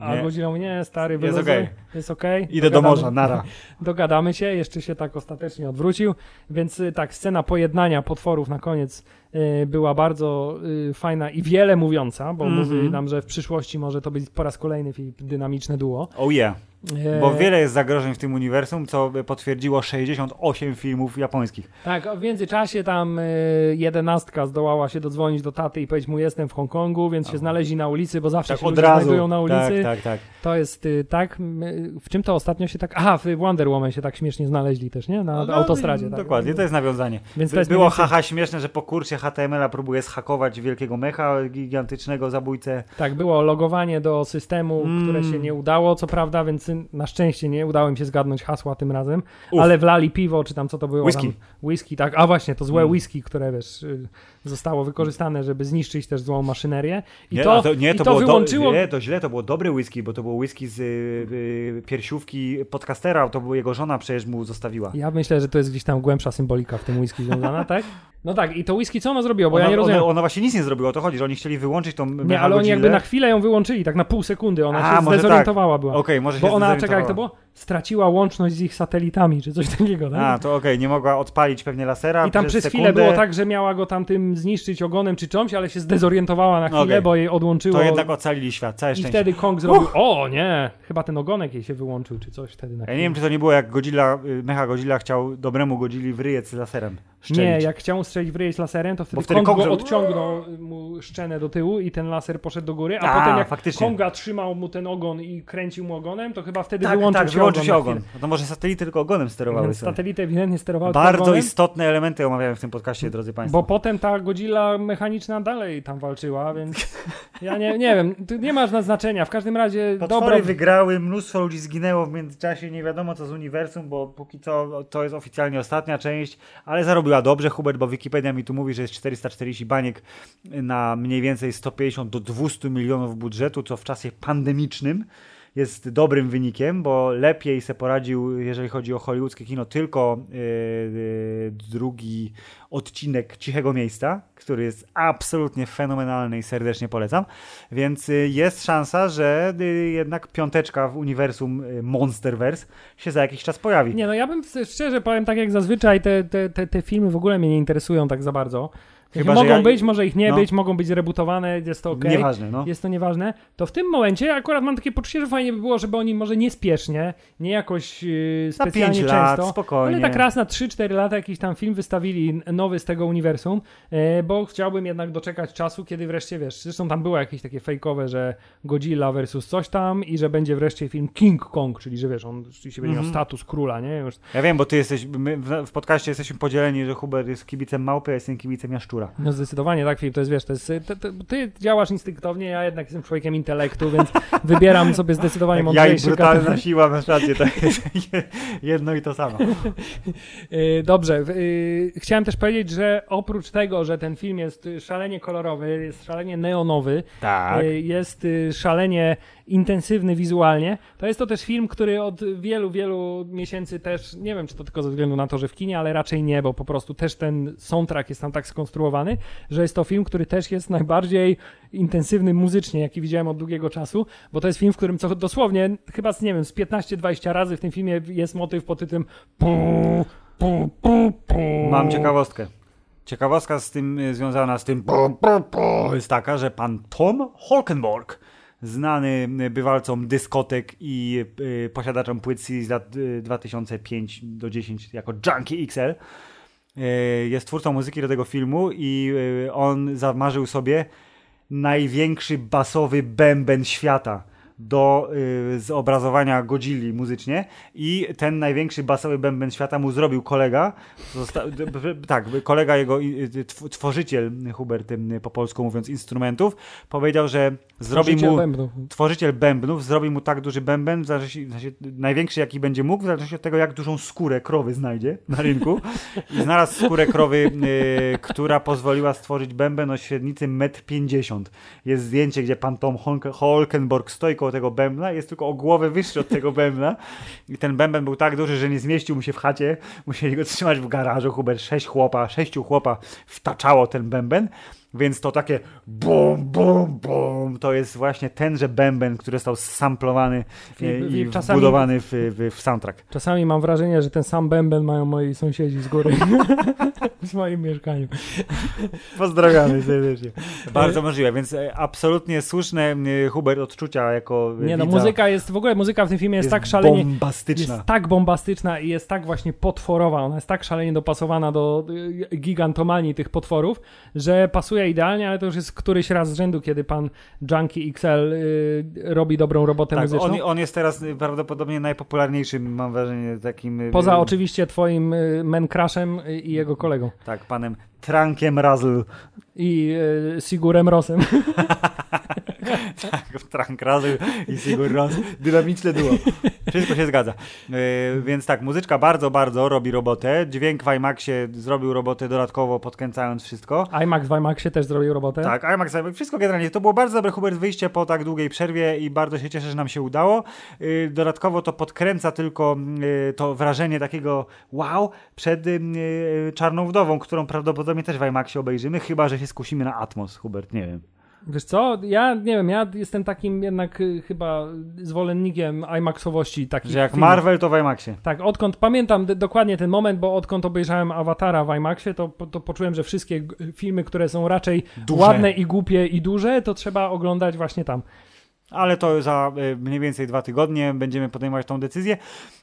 S2: a
S1: Nie.
S2: Godzilla mówi, nie, stary,
S1: Jest
S2: wyluzuj,
S1: okej.
S2: jest okej.
S1: Idę do
S2: dogadamy-
S1: morza, nara.
S2: Dogadamy się, jeszcze się tak ostatecznie odwrócił, więc y, tak, scena pojednania potworów na koniec y, była bardzo y, fajna i wiele mówiąca, bo
S1: Mhm.
S2: mówi nam, że w przyszłości może to być po raz kolejny dynamiczne duo.
S1: Oh yeah.
S2: E,
S1: Bo wiele jest zagrożeń w tym uniwersum, co potwierdziło 68 filmów japońskich.
S2: Tak, w międzyczasie tam y, jedenastka zdołała się dodzwonić do taty i powiedzieć mu jestem w Hongkongu, więc się znaleźli na ulicy, bo zawsze
S1: Tak
S2: się
S1: od razu.
S2: znajdują na ulicy.
S1: Tak, tak, tak.
S2: To jest y, tak, y, w czym to ostatnio się tak, aha, w Wonder Woman się tak śmiesznie znaleźli też, nie? Na
S1: No,
S2: autostradzie. Tak.
S1: Dokładnie, to jest nawiązanie.
S2: Więc to jest
S1: Było
S2: więcej-
S1: haha śmieszne, że po kursie HTML-a próbuje zhakować wielkiego mecha, gigantycznego zabójcę.
S2: Tak, było logowanie do systemu,
S1: Mm.
S2: które się nie udało, co prawda, więc na szczęście nie udało im się zgadnąć hasła tym razem,
S1: Uf.
S2: ale wlali piwo, czy tam co to było?
S1: Whisky.
S2: Tam, whisky, tak. A właśnie, to złe
S1: Mm.
S2: whisky, które wiesz, y, zostało wykorzystane, żeby zniszczyć też złą maszynerię. I
S1: Nie,
S2: to,
S1: to, nie, to,
S2: to
S1: było
S2: wyłączyło...
S1: Nie, to źle, to było dobre whisky, bo to było whisky z y, y, piersiówki podcastera, to była jego żona przecież mu zostawiła.
S2: Ja myślę, że to jest gdzieś tam głębsza symbolika w tym whisky związana, tak? No tak, i to whisky co ono zrobiło? Bo ja nie rozumiem.
S1: ona, ona właśnie nic nie zrobiła, o to chodzi, że oni chcieli wyłączyć tą
S2: nie, ale oni jakby na chwilę ją wyłączyli, tak na pół sekundy, ona
S1: A,
S2: się
S1: może
S2: zdezorientowała była.
S1: Okej, może
S2: Bo
S1: się
S2: ona, czekaj, jak to było? Straciła łączność z ich satelitami, czy coś takiego, tak?
S1: A, to okej, nie mogła odpalić pewnie lasera
S2: I tam
S1: przez
S2: przez
S1: sekundę.
S2: chwilę było tak, że miała go tam tym zniszczyć ogonem czy czymś, ale się zdezorientowała na chwilę,
S1: Okej.
S2: bo jej odłączyło.
S1: To jednak ocalili świat, całe
S2: I
S1: szczęście.
S2: wtedy Kong zrobił, o nie, chyba ten ogonek jej się wyłączył, czy coś wtedy na
S1: Ja nie wiem, czy to nie było jak Godzilla, y, mecha Godzilla chciał dobremu Godzilli w ryjec laserem szczelić.
S2: Nie, jak chciał strzelić w ryj z laserem, to wtedy,
S1: wtedy
S2: odciągnął mu szczenę do tyłu i ten laser poszedł do góry, a,
S1: A,
S2: potem jak
S1: faktycznie.
S2: Konga trzymał mu ten ogon i kręcił mu ogonem, to chyba wtedy
S1: tak,
S2: wyłączył
S1: tak,
S2: się
S1: wyłączył
S2: ogon.
S1: się ogon. No to może satelity tylko ogonem sterowały
S2: Więc
S1: sobie.
S2: satelity ewidentnie sterowały
S1: Bardzo
S2: ogonem,
S1: istotne elementy omawiałem w tym podcaście, drodzy Państwo.
S2: Bo potem ta Godzilla mechaniczna dalej tam walczyła, więc ja nie, nie wiem, tu nie ma znaczenia. W każdym razie
S1: Potwory
S2: dobro...
S1: wygrały, mnóstwo ludzi zginęło w międzyczasie, nie wiadomo co z uniwersum, bo póki co to jest oficjalnie ostatnia część, ale zarobiła dobrze Hubert, bo Wikipedia mi tu mówi, że jest 440 baniek na mniej więcej 150 do 200 milionów budżetu, co w czasie pandemicznym jest dobrym wynikiem, bo lepiej se poradził, jeżeli chodzi o hollywoodzkie kino, tylko yy, drugi odcinek Cichego Miejsca, który jest absolutnie fenomenalny i serdecznie polecam. Więc y, jest szansa, że jednak piąteczka w uniwersum Monsterverse się za jakiś czas pojawi.
S2: Nie, no ja bym szczerze powiem, tak jak zazwyczaj te, te, te, te filmy w ogóle mnie nie interesują tak za bardzo.
S1: Chyba,
S2: mogą
S1: ja-
S2: być, może ich nie
S1: no.
S2: być, mogą być zrebutowane, jest to okej.
S1: Nieważne, no.
S2: Jest to nieważne, to w tym momencie akurat mam takie poczucie, że fajnie by było, żeby oni może niespiesznie, nie jakoś yy, specjalnie
S1: 5 lat,
S2: często,
S1: spokojnie.
S2: ale tak raz na 3-4 lata jakiś tam film wystawili nowy z tego uniwersum, e, bo chciałbym jednak doczekać czasu, kiedy wreszcie, wiesz, zresztą tam było jakieś takie fejkowe, że Godzilla versus coś tam i że będzie wreszcie film King Kong, czyli że wiesz, on rzeczywiście będzie miał
S1: Mhm.
S2: status króla, nie? Już,
S1: Ja wiem, bo ty jesteś, my w, podcaście jesteśmy podzieleni, że Hubert jest kibicem małpy, a jestem kibicem jaszczura.
S2: No zdecydowanie tak, film, to jest, wiesz, to jest, to, to, ty działasz instynktownie, ja jednak jestem człowiekiem intelektu, więc wybieram sobie zdecydowanie
S1: Tak, ja i
S2: mądrzejszy
S1: brutalna
S2: kategorii.
S1: siła, masz rację, to jest jedno i to samo.
S2: Yy, Dobrze. yy, Chciałem też powiedzieć, że oprócz tego, że ten film jest y, szalenie kolorowy, jest szalenie neonowy,
S1: Tak.
S2: y, jest y, szalenie intensywny wizualnie, to jest to też film, który od wielu, wielu miesięcy też, nie wiem czy to tylko ze względu na to, że w kinie, ale raczej nie, bo po prostu też ten soundtrack jest tam tak skonstruowany, że jest to film, który też jest najbardziej intensywny muzycznie, jaki widziałem od długiego czasu, bo to jest film, w którym co dosłownie, chyba nie wiem, z 15-20 razy w tym filmie jest motyw pod tytułem.
S1: Mam ciekawostkę. Ciekawostka z tym y, związana z tym jest taka, że pan Tom Holkenborg, znany y, bywalcom dyskotek i y, posiadaczem płyt CD z lat y, 2005 do 10 jako Junkie XL, y, jest twórcą muzyki do tego filmu i y, on zamarzył sobie największy basowy bęben świata do y, zobrazowania Godzilli muzycznie i ten największy basowy bęben świata mu zrobił kolega, zosta- tak, kolega jego, tw- tworzyciel Hubert, po polsku mówiąc, instrumentów, powiedział, że zrobi
S2: Tworzyciel
S1: mu
S2: bębnów.
S1: tworzyciel bębnów zrobi mu tak duży bęben, w zależności, w sensie największy jaki będzie mógł, w zależności od tego, jak dużą skórę krowy znajdzie na rynku. I znalazł skórę krowy, y, która pozwoliła stworzyć bęben o średnicy 1,50 m. Jest zdjęcie, gdzie pan Tom Holke- Holkenborg stoi koło tego bębna, jest tylko o głowę wyższy od tego bębna. I ten bęben był tak duży, że nie zmieścił mu się w chacie. Musieli go trzymać w garażu. Hubert, sześć chłopa, sześciu chłopa wtaczało ten bęben. Więc to takie bum, bum, bum, to jest właśnie tenże bęben, który został samplowany
S2: I-
S1: e,
S2: i
S1: i
S2: czasami-
S1: wbudowany w, w, w soundtrack.
S2: Czasami mam wrażenie, że ten sam bęben mają moi sąsiedzi z góry w moim mieszkaniu.
S1: Pozdrawiamy serdecznie. Bardzo możliwe, więc e, absolutnie słuszne e, Hubert odczucia jako
S2: Nie no, muzyka jest, w ogóle muzyka w tym filmie jest, tak szalenie,
S1: bombastyczna.
S2: jest tak bombastyczna i jest tak właśnie potworowa, ona jest tak szalenie dopasowana do gigantomanii tych potworów, że pasuje pasuje idealnie, ale to już jest któryś raz z rzędu, kiedy pan Junkie XL y, robi dobrą robotę
S1: Tak,
S2: muzyczną.
S1: on, on jest teraz y, prawdopodobnie najpopularniejszym, mam wrażenie, takim... y,
S2: Poza oczywiście twoim Man Crushem i jego kolegą.
S1: Tak, panem Trankiem Razzle.
S2: I y, Sigurem Rosem.
S1: Tak, Trank Razzle i Sigur Rós. Dynamiczne duo. Wszystko się zgadza. Y, więc tak, muzyczka bardzo, bardzo robi robotę. Dźwięk w IMAXie zrobił robotę dodatkowo, podkręcając wszystko.
S2: IMAX w IMAXie też zrobił robotę.
S1: Tak, IMAX, wszystko generalnie. To było bardzo dobre, Hubert, wyjście po tak długiej przerwie i bardzo się cieszę, że nam się udało. Y, Dodatkowo to podkręca tylko y, to wrażenie takiego wow przed Czarną Wdową, którą prawdopodobnie też w IMAXie obejrzymy, chyba, że się skusimy na Atmos, Hubert, nie wiem.
S2: Wiesz co, ja nie wiem, ja jestem takim jednak y, chyba zwolennikiem IMAXowości takich
S1: Że jak
S2: filmów.
S1: Marvel, to w IMAXie.
S2: Tak, odkąd pamiętam dokładnie ten moment, bo odkąd obejrzałem Awatara w IMAXie, to, to poczułem, że wszystkie filmy, które są raczej
S1: Duże.
S2: ładne i głupie i duże, to trzeba oglądać właśnie tam.
S1: Ale to za y, mniej więcej dwa tygodnie będziemy podejmować tą decyzję.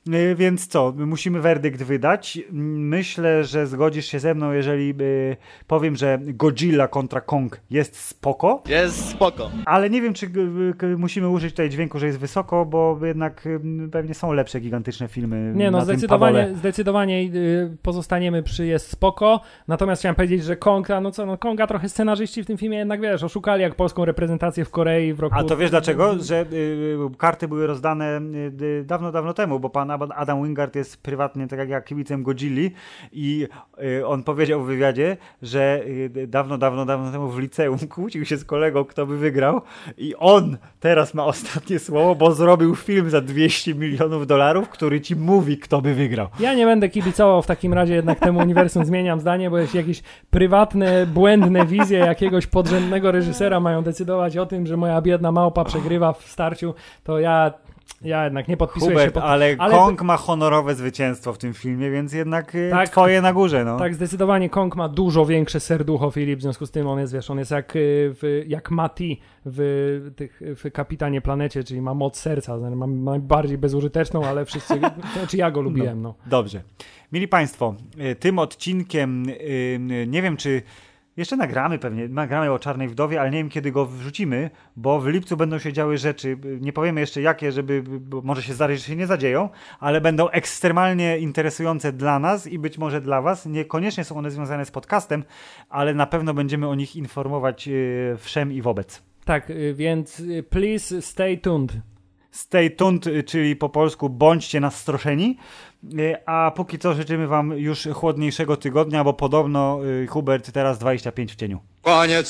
S1: Y, Więc co, musimy werdykt wydać. Myślę, że zgodzisz się ze mną, jeżeli y, powiem, że Godzilla kontra Kong jest spoko,
S3: Jest spoko.
S1: ale nie wiem, czy musimy użyć tutaj dźwięku, że jest wysoko, bo jednak pewnie są lepsze gigantyczne filmy.
S2: Nie, no zdecydowanie, zdecydowanie pozostaniemy przy jest spoko, natomiast chciałem powiedzieć, że Konga, no co, no Konga trochę scenarzyści w tym filmie jednak, wiesz, oszukali jak polską reprezentację w Korei w roku...
S1: A to wiesz dlaczego? Że y, karty były rozdane y, y, dawno, dawno temu, bo pan Adam Wingard jest prywatnie tak jak ja kibicem Godzilli i y, on powiedział w wywiadzie, że y, dawno, dawno, dawno temu w liceum kłócił się z kolegą, kto by wygrał i on teraz ma ostatnie słowo, bo zrobił film za 200 milionów dolarów, który ci mówi, kto by wygrał.
S2: Ja nie będę kibicował w takim razie jednak temu uniwersum, zmieniam zdanie, bo jeśli jakieś prywatne, błędne wizje jakiegoś podrzędnego reżysera mają decydować o tym, że moja biedna małpa przegrywa w starciu, to ja, ja jednak nie podpisuję się
S1: Hubert,
S2: pod...
S1: ale,
S2: ale-
S1: Kong ma honorowe zwycięstwo w tym filmie, więc jednak y,
S2: Tak.
S1: twoje na górze, no.
S2: Tak, zdecydowanie Kong ma dużo większe serducho, Filip, w związku z tym on jest, wiesz, on jest jak, y, w, jak Mati w, tych, w Kapitanie Planecie, czyli ma moc serca, znaczy ma najbardziej bezużyteczną, ale wszyscy, znaczy ja go lubiłem, no.
S1: Dobrze. Mili Państwo, y, tym odcinkiem nie wiem, czy jeszcze nagramy pewnie, nagramy o Czarnej Wdowie, ale nie wiem, kiedy go wrzucimy, bo w lipcu będą się działy rzeczy, nie powiemy jeszcze jakie, żeby, może się zdarzyć, że się nie zadzieją, ale będą ekstremalnie interesujące dla nas i być może dla Was. Niekoniecznie są one związane z podcastem, ale na pewno będziemy o nich informować y, wszem i wobec.
S2: Tak, y, więc y, please stay tuned.
S1: Stay tuned, czyli po polsku bądźcie nastroszeni. Y, A póki co życzymy Wam już chłodniejszego tygodnia, bo podobno y, Hubert teraz 25 w cieniu.
S3: Koniec.